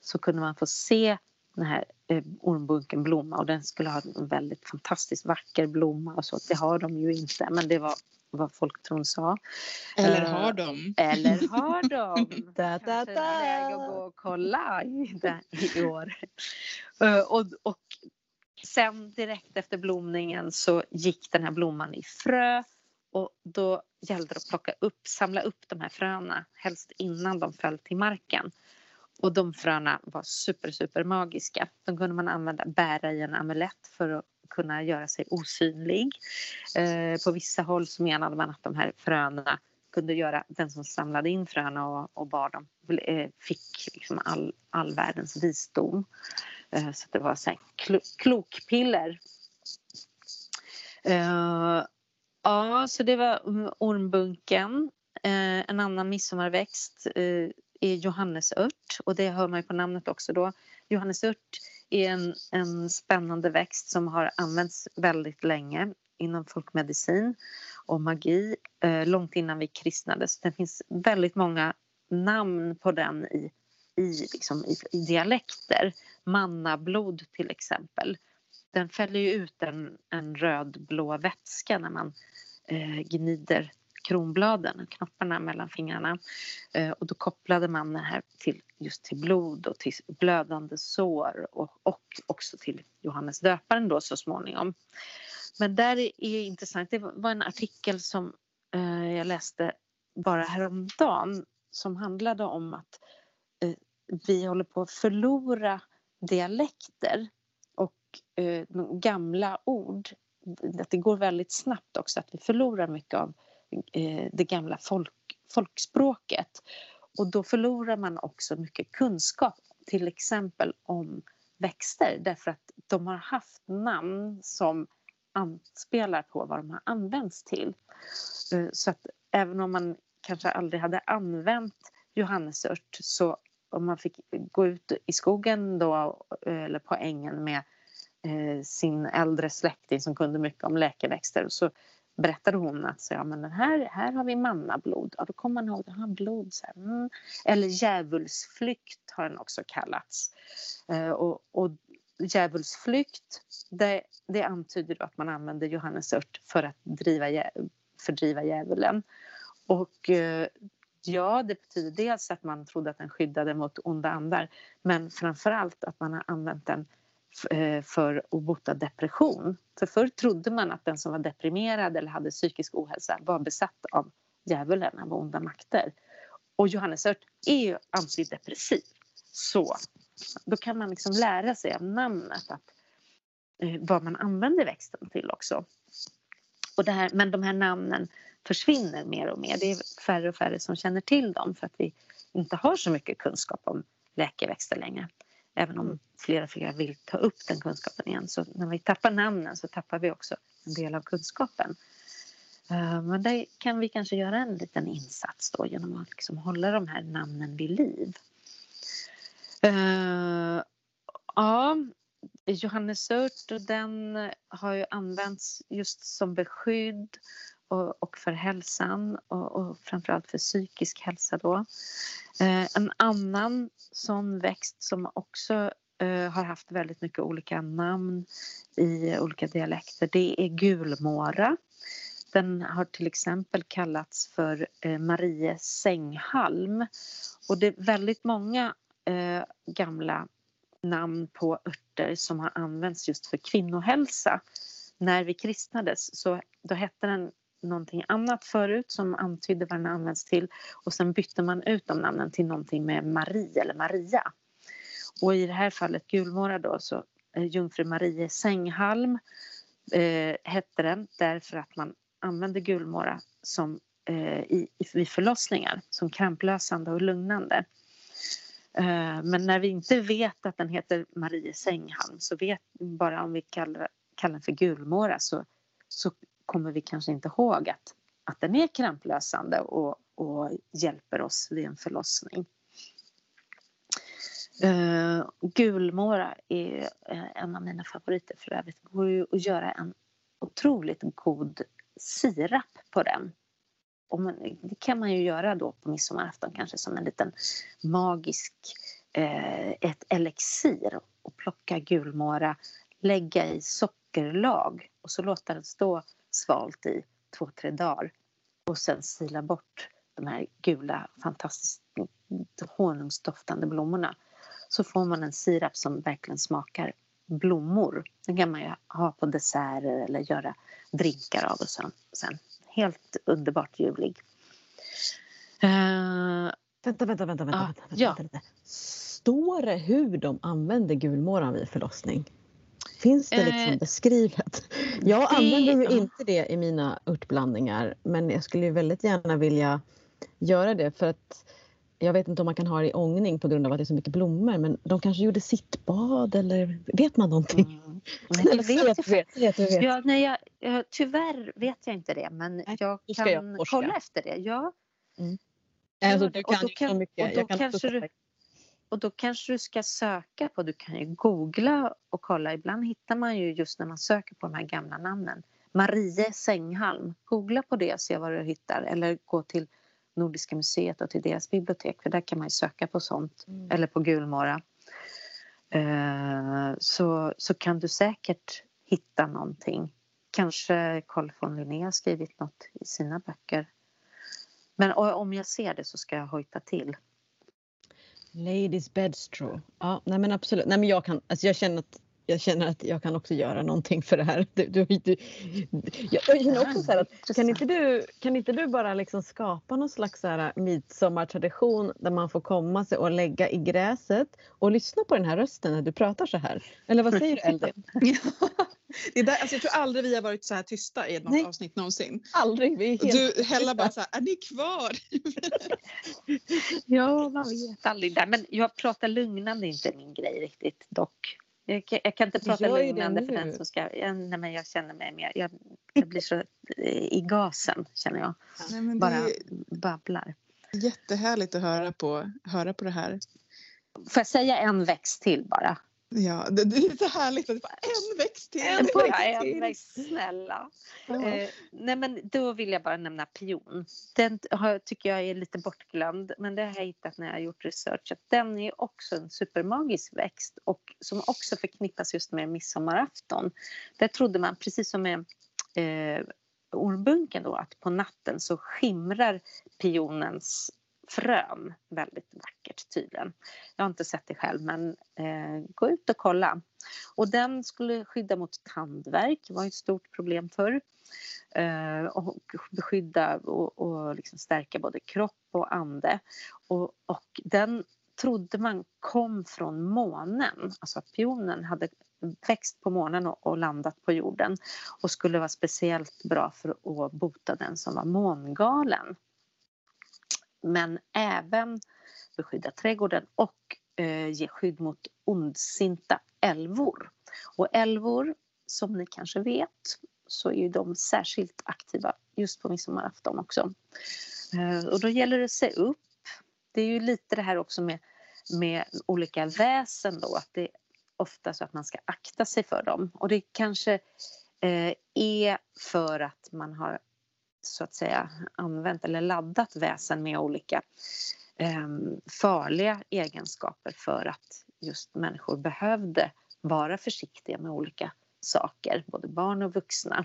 så kunde man få se den här eh, ormbunken blomma och den skulle ha en väldigt fantastiskt vacker blomma och så. Det har de ju inte men det var vad folktron sa. Eller eh, har de? Eller har de? da, da, da. Kanske att gå och kolla i, i år. Uh, och, och sen direkt efter blomningen så gick den här blomman i frö och då gällde det att plocka upp, samla upp de här fröna, helst innan de föll till marken. Och de fröna var super, super magiska. De kunde man använda, bära i en amulett för att kunna göra sig osynlig. Eh, på vissa håll så menade man att de här fröna kunde göra den som samlade in fröna och, och bar dem eh, fick liksom all, all världens visdom. Eh, så det var så här klo, klokpiller. Eh, ja, så det var ormbunken. Eh, en annan midsommarväxt eh, är johannesört och det hör man ju på namnet också då. Johannesört är en, en spännande växt som har använts väldigt länge inom folkmedicin och magi eh, långt innan vi kristnades. Det finns väldigt många namn på den i, i, liksom, i, i dialekter. Mannablod till exempel. Den fäller ju ut en, en rödblå vätska när man eh, gnider kronbladen, knopparna mellan fingrarna. Eh, och då kopplade man det här till, just till blod och till blödande sår och, och också till Johannes döparen då så småningom. Men där är intressant, det var en artikel som eh, jag läste bara häromdagen som handlade om att eh, vi håller på att förlora dialekter och eh, gamla ord. Att det går väldigt snabbt också att vi förlorar mycket av eh, Eh, det gamla folk, folkspråket. Och då förlorar man också mycket kunskap, till exempel om växter därför att de har haft namn som anspelar på vad de har använts till. Eh, så att även om man kanske aldrig hade använt johannesört så om man fick gå ut i skogen då eller på ängen med eh, sin äldre släkting som kunde mycket om läkeväxter så berättade hon att så, ja, men den här, här har vi mannablod. Ja, då kommer man ihåg att blod. Så här, mm. Eller djävulsflykt har den också kallats. Eh, och, och djävulsflykt det, det antyder att man använder johannesört för att driva, fördriva djävulen. Och eh, ja, det betyder dels att man trodde att den skyddade mot onda andar men framförallt att man har använt den Eh, för att bota depression. För förr trodde man att den som var deprimerad eller hade psykisk ohälsa var besatt av djävulen, av onda makter. Och johannesört är ju antidepressiv. Så då kan man liksom lära sig av namnet att, eh, vad man använder växten till också. Och det här, men de här namnen försvinner mer och mer. Det är färre och färre som känner till dem för att vi inte har så mycket kunskap om läkeväxter längre. Även om fler och fler vill ta upp den kunskapen igen. Så när vi tappar namnen så tappar vi också en del av kunskapen. Eh, men där kan vi kanske göra en liten insats då genom att liksom hålla de här namnen vid liv. Uh, ja, Johannesört den har ju använts just som beskydd och, och för hälsan och, och framförallt för psykisk hälsa då. Eh, en annan sån växt som också eh, har haft väldigt mycket olika namn i olika dialekter det är gulmåra. Den har till exempel kallats för eh, Marie sänghalm och det är väldigt många eh, gamla namn på örter som har använts just för kvinnohälsa. När vi kristnades så då hette den någonting annat förut som antydde vad den används till och sen bytte man ut de namnen till någonting med Marie eller Maria. Och i det här fallet Gulmåra då så eh, Jungfru Marie sänghalm eh, hette den därför att man använde gulmåra som, eh, i, vid förlossningar som kramplösande och lugnande. Eh, men när vi inte vet att den heter Marie sänghalm så vet bara om vi kallar, kallar den för gulmåra så, så kommer vi kanske inte ihåg att, att den är kramplösande och, och hjälper oss vid en förlossning. Uh, gulmåra är uh, en av mina favoriter för övrigt. Det går ju att göra en otroligt god sirap på den. Och man, det kan man ju göra då på midsommarafton kanske som en liten magisk uh, ett elixir och plocka gulmåra, lägga i sockerlag och så låta den stå svalt i två, tre dagar och sen sila bort de här gula fantastiskt honungsdoftande blommorna så får man en sirap som verkligen smakar blommor. Den kan man ju ha på desserter eller göra drinkar av och så, sen. Helt underbart ljuvlig. Uh, vänta, vänta, vänta, vänta, uh, vänta, ja. vänta, Står det hur de använder gulmåran vid förlossning? Finns det liksom eh, beskrivet? Jag det, använder ju ja. inte det i mina örtblandningar men jag skulle ju väldigt gärna vilja göra det för att jag vet inte om man kan ha det i ångning på grund av att det är så mycket blommor men de kanske gjorde sittbad eller vet man någonting? Mm. Nej, vet, vet, vet, vet. Ja, nej, jag, jag, tyvärr vet jag inte det men nej, jag kan jag kolla efter det. Ja. Mm. Alltså, du kan och då, kan, så mycket. Och då, kan kanske du, och då kanske du ska söka på, du kan ju googla och kolla. Ibland hittar man ju just när man söker på de här gamla namnen. Marie Sänghalm. Googla på det och se vad du hittar. Eller gå till Nordiska museet och till deras bibliotek för där kan man ju söka på sånt. Mm. Eller på Gulmåra. Uh, så, så kan du säkert hitta någonting. Kanske Carl von Linné har skrivit något i sina böcker. Men om jag ser det så ska jag hojta till. Ladies bedstraw. Ja, nej men absolut. Nej men jag kan, alltså jag känner att jag känner att jag kan också göra någonting för det här. Du, du, du, jag känner också så att kan inte du, kan inte du bara liksom skapa någon slags så här midsommartradition där man får komma sig och lägga i gräset och lyssna på den här rösten när du pratar så här? Eller vad säger du Eldin? det är där, alltså jag tror aldrig vi har varit så här tysta i något Nej. avsnitt någonsin. Aldrig. Vi är helt du Hella bara så här, är ni kvar? ja, man vet aldrig. Men jag pratar lugnande inte min grej riktigt dock. Jag, jag kan inte prata lugnande för den som ska... Jag, nej, men jag känner mig mer... Jag, jag blir så eh, i gasen, känner jag. Nej, Bara babblar. Jättehärligt att höra på, höra på det här. Får jag säga en växt till bara? Ja, det, det, är så härligt att det bara en växt till. En, växt till. en växt, snälla. Ja. Eh, nej men då vill jag bara nämna pion. Den har, tycker jag är lite bortglömd men det har jag hittat när jag har gjort research. Att den är också en supermagisk växt och som också förknippas just med midsommarafton. Där trodde man, precis som med eh, ormbunken då, att på natten så skimrar pionens frön väldigt vackert tydligen. Jag har inte sett det själv men eh, gå ut och kolla. Och den skulle skydda mot tandvärk, det var ett stort problem förr. Eh, och beskydda och, och liksom stärka både kropp och ande. Och, och den trodde man kom från månen, alltså att pionen hade växt på månen och, och, landat på jorden och skulle vara speciellt bra för att bota den som var mångalen men även beskydda trädgården och eh, ge skydd mot ondsinta älvor. Och älvor, som ni kanske vet, så är ju de särskilt aktiva just på midsommarafton också. Eh, och då gäller det att se upp. Det är ju lite det här också med, med olika väsen då, att det är ofta så att man ska akta sig för dem. Och det kanske eh, är för att man har så att säga använt eller laddat väsen med olika eh, farliga egenskaper för att just människor behövde vara försiktiga med olika saker, både barn och vuxna.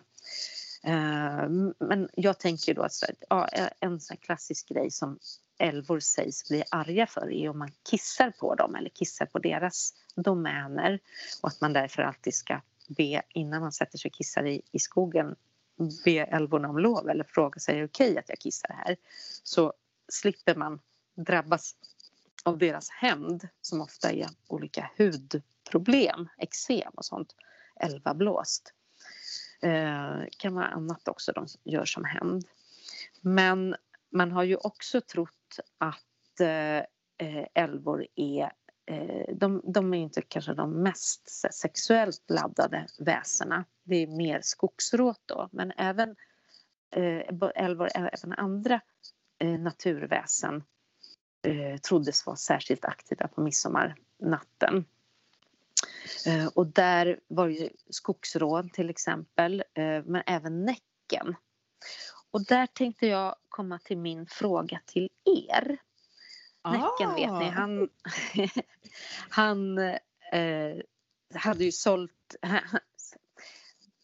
Eh, men jag tänker då att ja, en sån klassisk grej som älvor sägs bli arga för är om man kissar på dem eller kissar på deras domäner och att man därför alltid ska be innan man sätter sig och kissar i, i skogen be älvorna om lov eller fråga sig är det okej okay att jag kissar här så slipper man drabbas av deras hämnd som ofta är olika hudproblem, eksem och sånt, älvablåst. Eh, kan vara annat också de gör som hämnd. Men man har ju också trott att eh, eh älvor är Eh, de, de, är inte kanske de mest sexuellt laddade väsena. Det är mer skogsråt då, men även eh, älvor, även andra eh, naturväsen troddes vara särskilt aktiva på midsommarnatten. Och där var ju skogsrån till exempel, men även Näcken. Och där tänkte jag komma till min fråga till er. Ah. Näcken vet ni, han, han eh, hade ju sålt...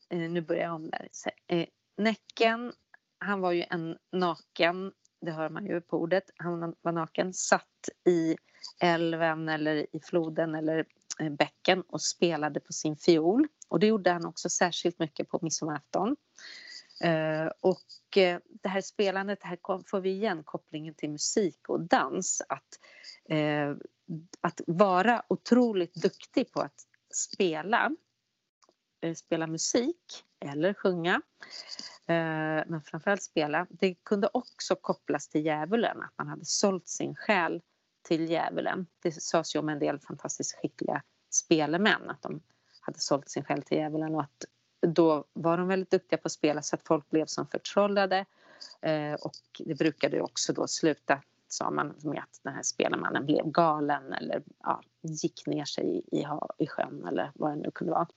Eh, nu börjar jag om där. Eh, Näcken, han var ju en naken det hör man ju på ordet, han var naken, satt i älven eller i floden eller eh, bäcken och spelade på sin fiol. Och det gjorde han också särskilt mycket på midsommarafton. Eh, och eh, det här spelandet, här får vi igen kopplingen till musik och dans. Att, eh, att vara otroligt duktig på att spela, spela musik eller sjunga Eh, men framförallt spela. Det kunde också kopplas till djävulen, att man hade sålt sin själ till djävulen. Det sades ju om en del fantastiskt skickliga spelemän att de hade sålt sin själ till djävulen och att då var de väldigt duktiga på att spela så att folk blev som förtrollade eh, och det brukade också då sluta sa man med att den här spelmannen blev galen eller ja, gick ner sig i, i, i sjön eller vad det nu kunde vara.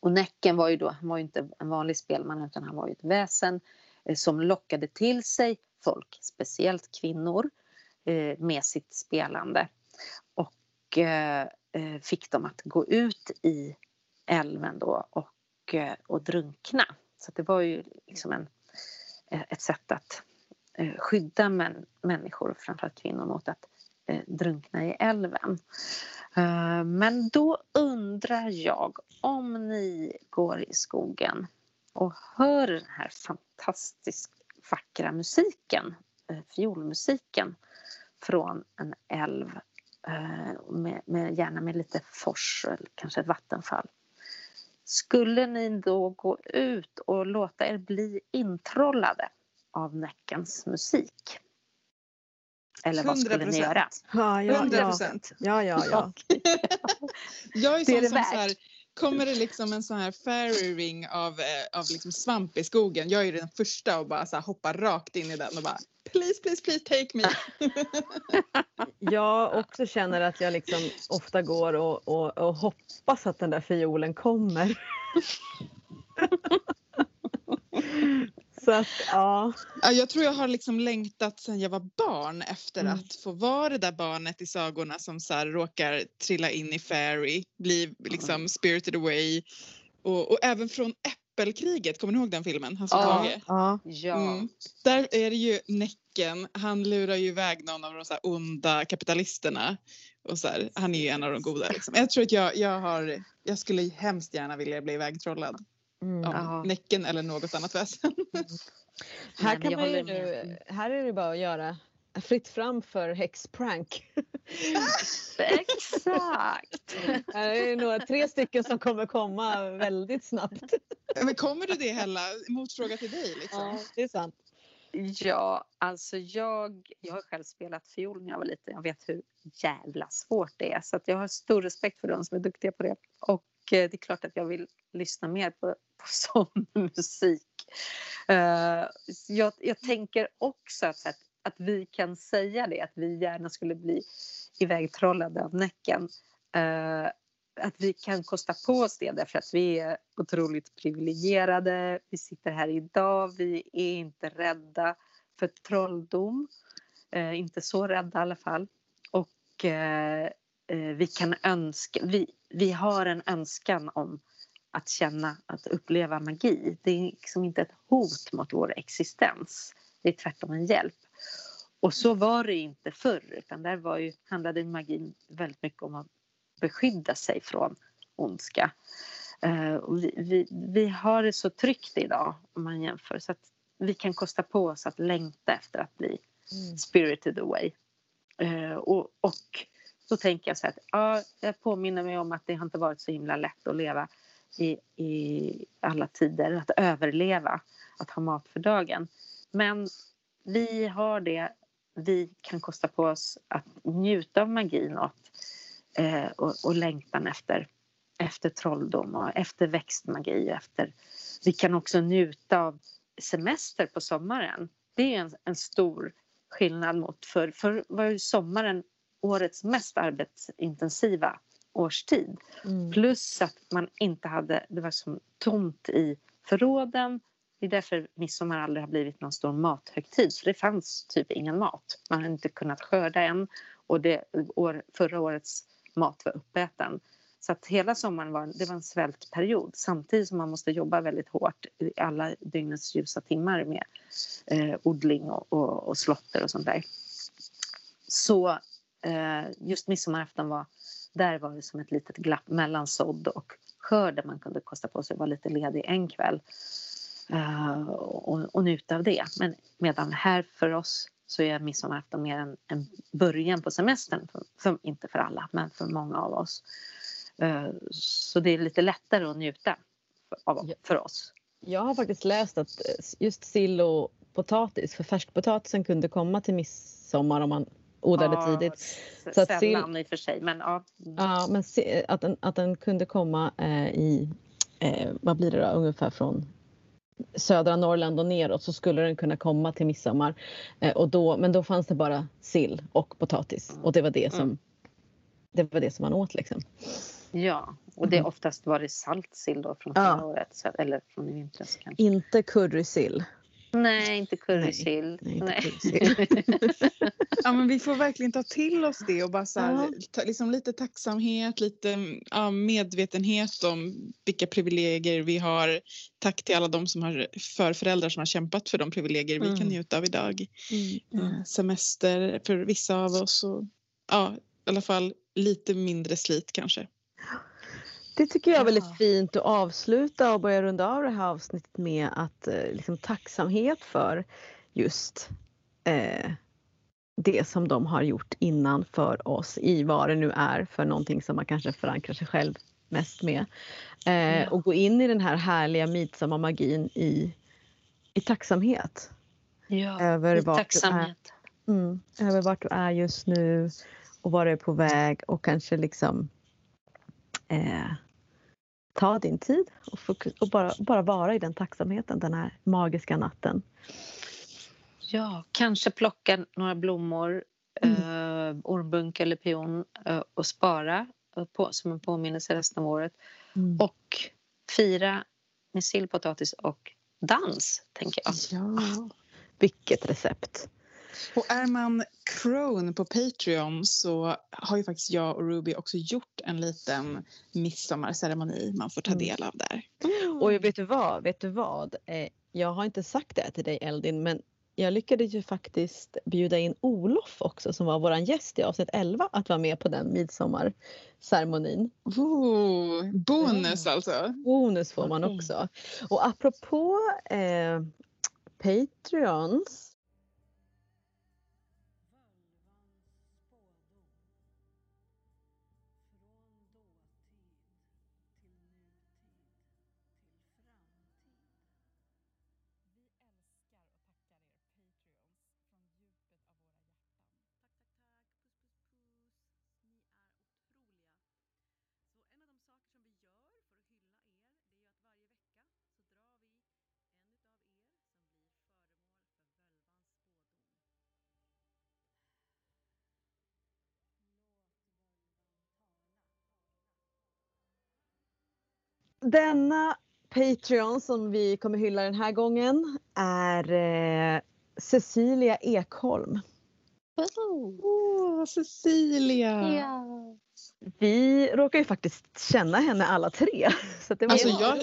Och Näcken var ju då, han var ju inte en vanlig spelman utan han var ju ett väsen eh, som lockade till sig folk, speciellt kvinnor, eh, med sitt spelande. Och eh, eh fick dem att gå ut i älven då och, eh, och drunkna. Så det var ju liksom en, eh, ett sätt att eh, skydda män, människor, framförallt kvinnor, mot att drunkna i älven. Men då undrar jag om ni går i skogen och hör den här fantastiskt vackra musiken, fiolmusiken från en älv med, med, gärna med lite fors eller kanske ett vattenfall. Skulle ni då gå ut och låta er bli introllade av Näckens musik? Eller vad skulle ni göra? Ja, ja, 100 procent. Ja, ja, ja. jag är sån som så här, kommer det liksom en sån här fairy ring av, eh, av liksom svamp i skogen, jag är den första att bara så här, hoppa rakt in i den och bara please, please, please take me. jag också känner att jag liksom ofta går och, och, och hoppas att den där fiolen kommer. Så att, ja. ja. Jag tror jag har liksom längtat sedan jag var barn efter mm. att få vara det där barnet i sagorna som så här råkar trilla in i fairy, bli liksom spirited away. Och, och även från Äppelkriget, kommer ni ihåg den filmen? Hasse ja. Ja. ja. Mm. Där är det ju Näcken, han lurar ju iväg någon av de så onda kapitalisterna. Och så här, han är ju en av de goda. Liksom. Jag tror att jag, jag, har, jag skulle hemskt gärna vilja bli ivägtrollad. Mm. Av Näcken eller något annat väsen. Mm. här, kan man ju nu, här är det bara att göra fritt fram för häxprank. Exakt! Här är några, tre stycken som kommer komma väldigt snabbt. Men kommer du det Hella? Motfråga till dig liksom. Ja, det är sant. Ja, alltså jag, jag har själv spelat fiol när jag var liten. Jag vet hur jävla svårt det är. Så att jag har stor respekt för de som är duktiga på det. Och eh, det är klart att jag vill lyssna mer på, på sån musik. Uh, jag, jag, tänker också att, att, att, vi kan säga det, att vi gärna skulle bli ivägtrollade av Näcken. Uh, att vi kan kosta på oss det därför att vi är otroligt privilegierade. Vi sitter här idag, vi är inte rädda för trolldom. Eh, inte så rädda i alla fall. Och eh, eh vi kan önska, vi, vi har en önskan om att känna, att uppleva magi. Det är liksom inte ett hot mot vår existens. Det är tvärtom en hjälp. Och så var det inte förr, utan där var ju, handlade magin väldigt mycket om att beskydda sig från ondska. Uh, och vi, vi, vi, har det så tryggt idag om man jämför så att vi kan kosta på oss att längta efter att bli mm. spirited away. Uh, och, och då tänker jag så att ja, jag påminner mig om att det har inte varit så himla lätt att leva i, i alla tider, att överleva, att ha mat för dagen. Men vi har det, vi kan kosta på oss att njuta av magin och, eh, och, och längtan efter, efter trolldom och efter växtmagi. Efter, vi kan också njuta av semester på sommaren. Det är en, en stor skillnad mot för För var ju sommaren årets mest arbetsintensiva årstid. Mm. Plus att man inte hade, det var som tomt i förråden. Det är därför midsommar aldrig har blivit någon stor mathögtid för det fanns typ ingen mat. Man har inte kunnat skörda än och det, år, förra årets mat var uppäten. Så att hela sommaren var, det var en svältperiod samtidigt som man måste jobba väldigt hårt i alla dygnets ljusa timmar med eh, odling och, och, och slotter och sånt där. Så eh, just midsommarafton var där var det som ett litet glapp mellan sådd och skörd där man kunde kosta på sig att vara lite ledig en kväll uh, och, och njuta av det. Men medan här för oss så är midsommarafton mer en, en början på semestern. För, för, inte för alla, men för många av oss. Uh, så det är lite lättare att njuta för, av, för oss. Jag har faktiskt läst att just sill och potatis, för färskpotatisen kunde komma till midsommar om man odlade ja, tidigt. Så att sällan i och för sig, men ja. Ja, men att den, att den kunde komma eh, i, eh, vad blir det då, ungefär från södra Norrland och neråt så skulle den kunna komma till midsommar. Eh, och då, men då fanns det bara sill och potatis och det var det som, mm. det var det som man åt liksom. Ja, och det är oftast var det salt sill då från förra ja. året eller från i vintras kanske. Inte currysill. Nej, inte currysill. Nej, nej, ja, men vi får verkligen ta till oss det och bara så här, ja. ta, liksom lite tacksamhet, lite ja, medvetenhet om vilka privilegier vi har. Tack till alla de som har förföräldrar som har kämpat för de privilegier mm. vi kan mm. njuta av idag. Mm. Mm. Semester för vissa av oss och ja, i alla fall lite mindre slit kanske. Det tycker jag är väldigt fint att avsluta och börja runda av det här avsnittet med att eh, liksom, tacksamhet för just eh, det som de har gjort innan för oss i vad det nu är för någonting som man kanske förankrar sig själv mest med. Eh. Och gå in i den här härliga midsommarmagin i, i tacksamhet. Ja, över i tacksamhet. Är, mm, över vart du är just nu och var du är på väg och kanske liksom eh, ta din tid och, fokus, och bara, bara vara i den tacksamheten den här magiska natten. Ja, kanske plocka några blommor, mm. eh, ormbunk eller pion eh, och spara på, som en påminnelse resten av året. Mm. Och fira med sill, potatis och dans, tänker jag. Ja, vilket recept! Och är man crone på Patreon så har ju faktiskt jag och Ruby också gjort en liten midsommarceremoni man får ta mm. del av där. Mm. Och vet du vad, vet du vad? Eh, jag har inte sagt det till dig Eldin men jag lyckades ju faktiskt bjuda in Olof också som var våran gäst i avsnitt 11 att vara med på den midsommarceremonin. Oh, bonus ja. alltså? Bonus får man också. Och apropå eh, Patreons denna Patreon som vi kommer hylla den här gången är eh, Cecilia Ekholm. Åh, Cecilia! Ja. Vi råkar ju faktiskt känna henne alla tre. Så det var Alltså, jag-.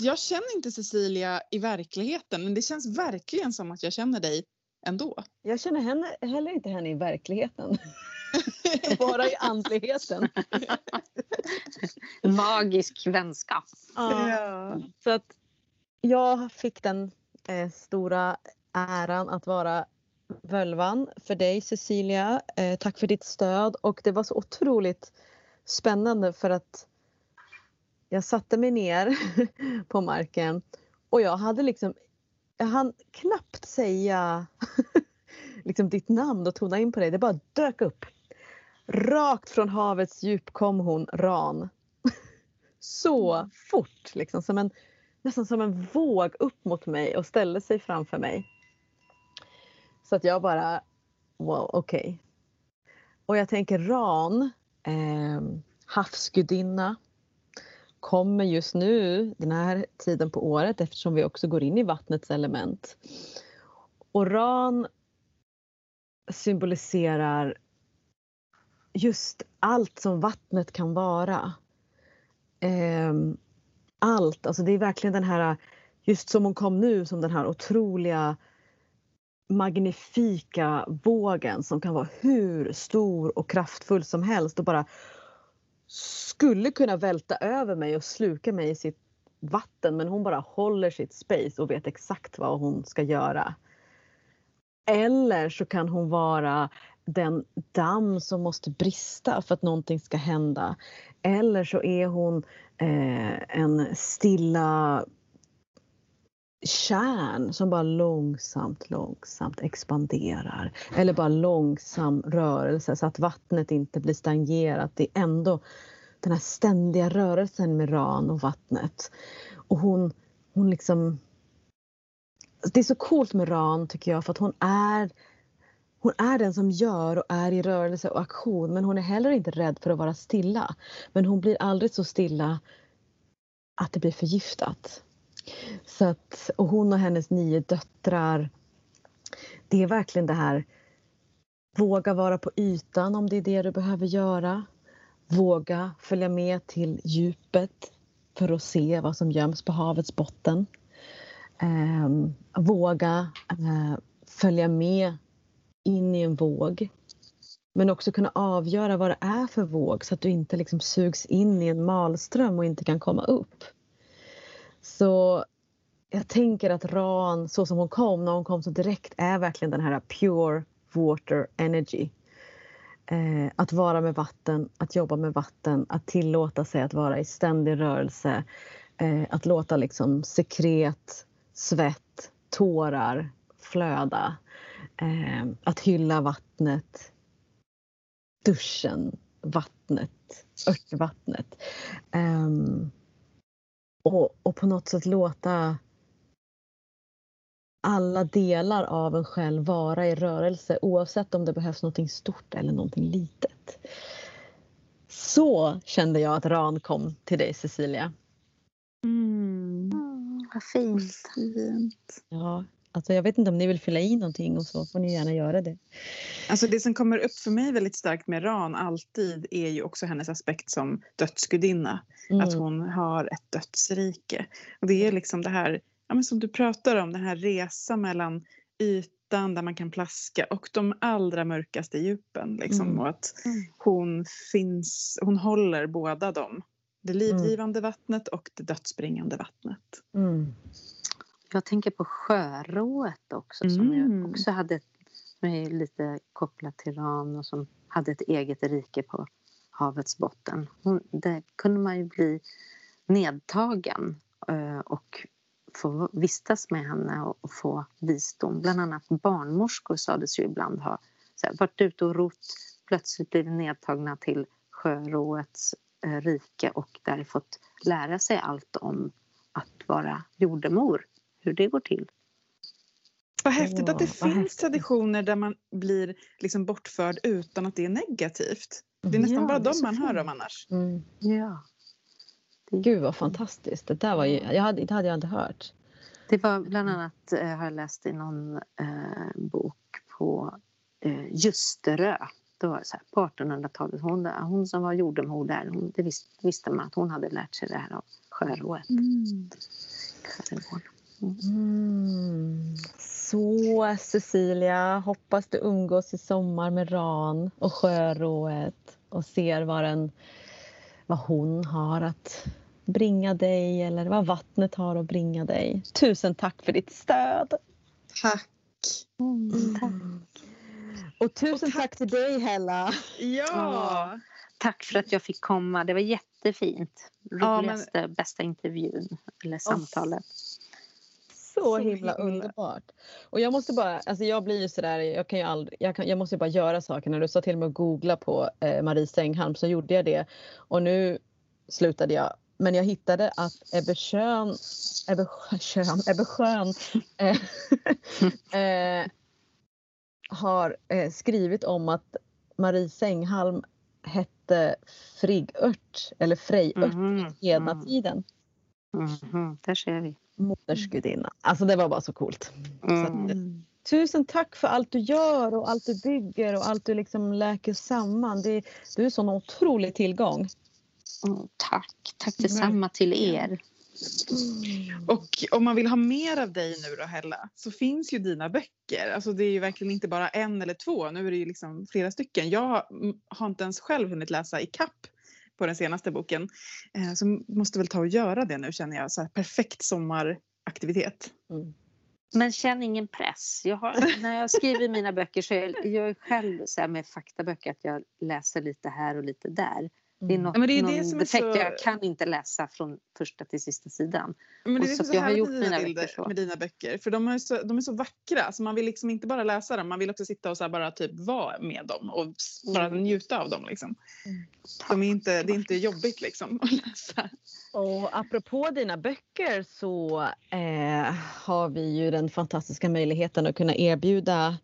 Jag känner inte Cecilia i verkligheten men det känns verkligen som att jag känner dig ändå. jag känner henne, heller inte henne i verkligheten. Bara i andligheten. Magisk vänskap. Ja. Så att jag fick den eh, stora äran att vara völvan för dig Cecilia. Eh, tack för ditt stöd och det var så otroligt spännande för att jag satte mig ner på marken och jag hade liksom, jag hann knappt säga liksom ditt namn och tona in på dig. Det bara dök upp. Rakt från havets djup kom hon, Ran. Så fort, liksom, som en, nästan som en våg upp mot mig och ställde sig framför mig. Så att jag bara, wow, okej. Och jag tänker Ran, eh, havsgudinna, kommer just nu, den här tiden på året eftersom vi också går in i vattnets element. Och Ran symboliserar just allt som vattnet kan vara. Ehm, allt, alltså det är verkligen den här, just som hon kom nu, som den här otroliga magnifika vågen som kan vara hur stor och kraftfull som helst och bara skulle kunna välta över mig och sluka mig i sitt vatten men hon bara håller sitt space och vet exakt vad hon ska göra. Eller så kan hon vara den damm som måste brista för att någonting ska hända. Eller så är hon eh, en stilla kärn som bara långsamt, långsamt expanderar. Eller bara långsam rörelse så att vattnet inte blir stagnerat. Det är ändå den här ständiga rörelsen med ran och vattnet. Och hon, hon liksom... Det är så coolt med ran tycker jag för att hon är hon är den som gör och är i rörelse och aktion men hon är heller inte rädd för att vara stilla. Men hon blir aldrig så stilla att det blir förgiftat. Så att, och hon och hennes nio döttrar, det är verkligen det här våga vara på ytan om det är det du behöver göra. Våga följa med till djupet för att se vad som göms på havets botten. Eh, våga eh, följa med in i en våg. Men också kunna avgöra vad det är för våg så att du inte liksom sugs in i en malström och inte kan komma upp. Så jag tänker att Ran, så som hon kom, när hon kom så direkt, är verkligen den här pure water energy. Eh, att vara med vatten, att jobba med vatten, att tillåta sig att vara i ständig rörelse. Eh, att låta liksom sekret, svett, tårar flöda. Eh, att hylla vattnet, duschen, vattnet, örtvattnet. Ehm, och, och på något sätt låta alla delar av en själv vara i rörelse oavsett om det behövs någonting stort eller någonting litet. Så kände jag att Ran kom till dig Cecilia. Mm. Mm, vad fint. Fint. Ja, alltså jag vet inte om ni vill fylla i någonting och så får ni gärna göra det. Alltså det som kommer upp för mig väldigt starkt med Ran alltid är ju också hennes aspekt som dödsgudinna. Att Mm. hon har ett dödsrike. Och det är liksom det här ja, men som du pratar om, den här resan mellan ytan där man kan plaska och de allra mörkaste djupen. Liksom. Mm. Och att Mm. hon finns, hon håller båda dem. Det livgivande vattnet och det dödsbringande vattnet. Jag tänker på sjörået också som Mm. ju också hade som är lite kopplat till Ran och som hade ett eget rike på havets botten. Där kunde man ju bli nedtagen eh, och få vistas med henne och, och få visdom. Bland annat barnmorskor sades ju ibland ha så här, varit ute och rott, plötsligt blivit nedtagna till sjöråets eh, rike och där fått lära sig allt om att vara jordemor, hur det går till. Vad häftigt att det vad finns häftigt. traditioner där man blir liksom bortförd utan att det är negativt. Det är nästan Ja, bara de man hör fint. om annars. Mm. Ja. Gud vad fantastiskt. Det där var ju, jag hade, det hade jag inte hört. Det var bland annat, eh, har jag läst i någon eh, bok på eh, Ljusterö. Det var så här, på 1800-talet. Hon, hon som var jordemor där, hon, det visste, visste man att hon hade lärt sig det här av sjörået. Mm. Mm. Så Cecilia, hoppas du umgås i sommar med Ran och sjörået och ser vad, den, vad hon har att bringa dig eller vad vattnet har att bringa dig. Tusen tack för ditt stöd. Tack. Mm, tack. Och tusen tack. tack till dig Hella. Ja. Tack för att jag fick komma. Det var jättefint. Roligaste, ja, men... bästa intervjun eller samtalet. Så, så himla, underbart. Och jag måste bara, alltså jag blir ju sådär, jag kan ju aldrig, jag, kan, jag måste bara göra saker. När du sa till mig att googla på eh, Marie Sänghalm så gjorde jag det. Och nu slutade jag men jag hittade att Ebbe Schön, Ebbe Schön, Ebbe Schön eh, eh, har eh, skrivit om att Marie Sänghalm hette Friggört eller Frejört mm, i hednatiden. Mm, mm, där ser vi. Modersgudinna. Alltså det var bara så coolt. Mm. Så att, tusen tack för allt du gör och allt du bygger och allt du liksom läker samman. Det, du är en sån otrolig tillgång. Mm, tack. Tack detsamma till er. Mm. Och om man vill ha mer av dig nu då Hella så finns ju dina böcker. Alltså det är ju verkligen inte bara en eller två. Nu är det ju liksom flera stycken. Jag har inte ens själv hunnit läsa i kapp på den senaste boken. Eh, så måste väl ta och göra det nu känner jag. Så här, perfekt sommaraktivitet. Mm. Men känn ingen press. Jag har, när jag skriver mina böcker så är jag själv så här med faktaböcker att jag läser lite här och lite där. Det är, något, mm. det är det som defekt. Så... Jag kan inte läsa från första till sista sidan. Men det är och så, så jag har gjort mina böcker med dina böcker. För de är, så, de är så vackra. Så man vill liksom inte bara läsa dem. Man vill också sitta och så bara typ vara med dem. Och bara mm. njuta av dem. Liksom. Mm. De är inte, det är inte jobbigt liksom att läsa. Och apropå dina böcker så eh, har vi ju den fantastiska möjligheten att kunna erbjuda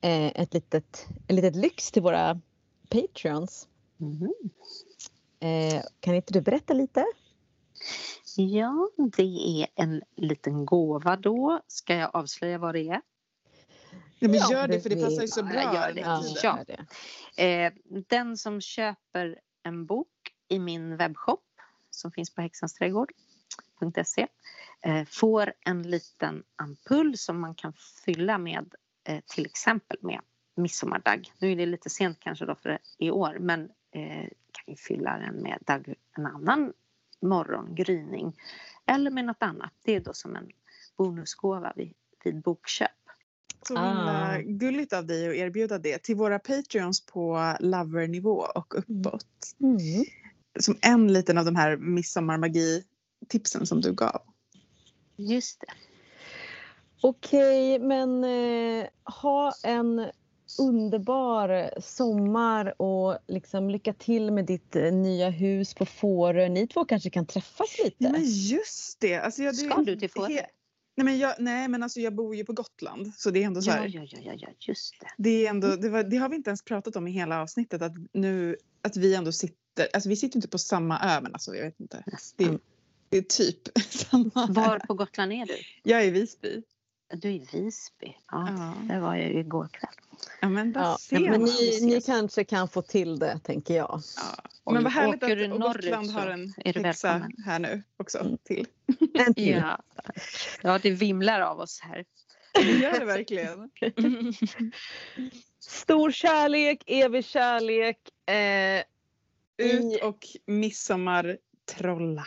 eh, ett litet, en litet lyx till våra Patreons. Mm. Eh, kan inte du berätta lite? Ja, det är en liten gåva då. Ska jag avslöja vad det är? Ja, men gör det för det passar ju så bra. Jag gör det. Ja. Eh, den som köper en bok i min webbshop som finns på häxansträdgård.se eh, får en liten ampull som man kan fylla med eh, till exempel med midsommardag. Nu är det lite sent kanske då för i år men eh, kan ju fylla den med dag, en annan morgongryning eller med något annat. Det är då som en bonusgåva vid, vid bokköp. Så himla ah. gulligt av dig att erbjuda det till våra Patreons på lovernivå och uppåt. Mm. Som en liten av de här midsommarmagi-tipsen som du gav. Just det. Okej, men eh, ha en underbar sommar och liksom lycka till med ditt eh, nya hus på Fårö. Ni två kanske kan träffas lite? Ja, men just det. Alltså, jag, det Ska du till Fårö? Nej men, jag, nej men alltså jag bor ju på Gotland så det är ändå så här, ja, ja, ja, ja, just det. Det, är ändå, det, var, det, har vi inte ens pratat om i hela avsnittet att nu att vi ändå sitter, alltså vi sitter inte på samma ö men alltså jag vet inte. Det, det, är typ samma Var på Gotland är du? Jag är i Visby. Du är i Visby? Ja, ja. där var jag ju igår kväll. Ja, men, ja, men ni, ni, kanske kan få till det, tänker jag. Ja. Men vad härligt att och Gotland har en häxa här nu också mm. till. En till. Ja. ja, det vimlar av oss här. Det gör det verkligen. Stor kärlek, evig kärlek. Eh, Ut och midsommartrolla.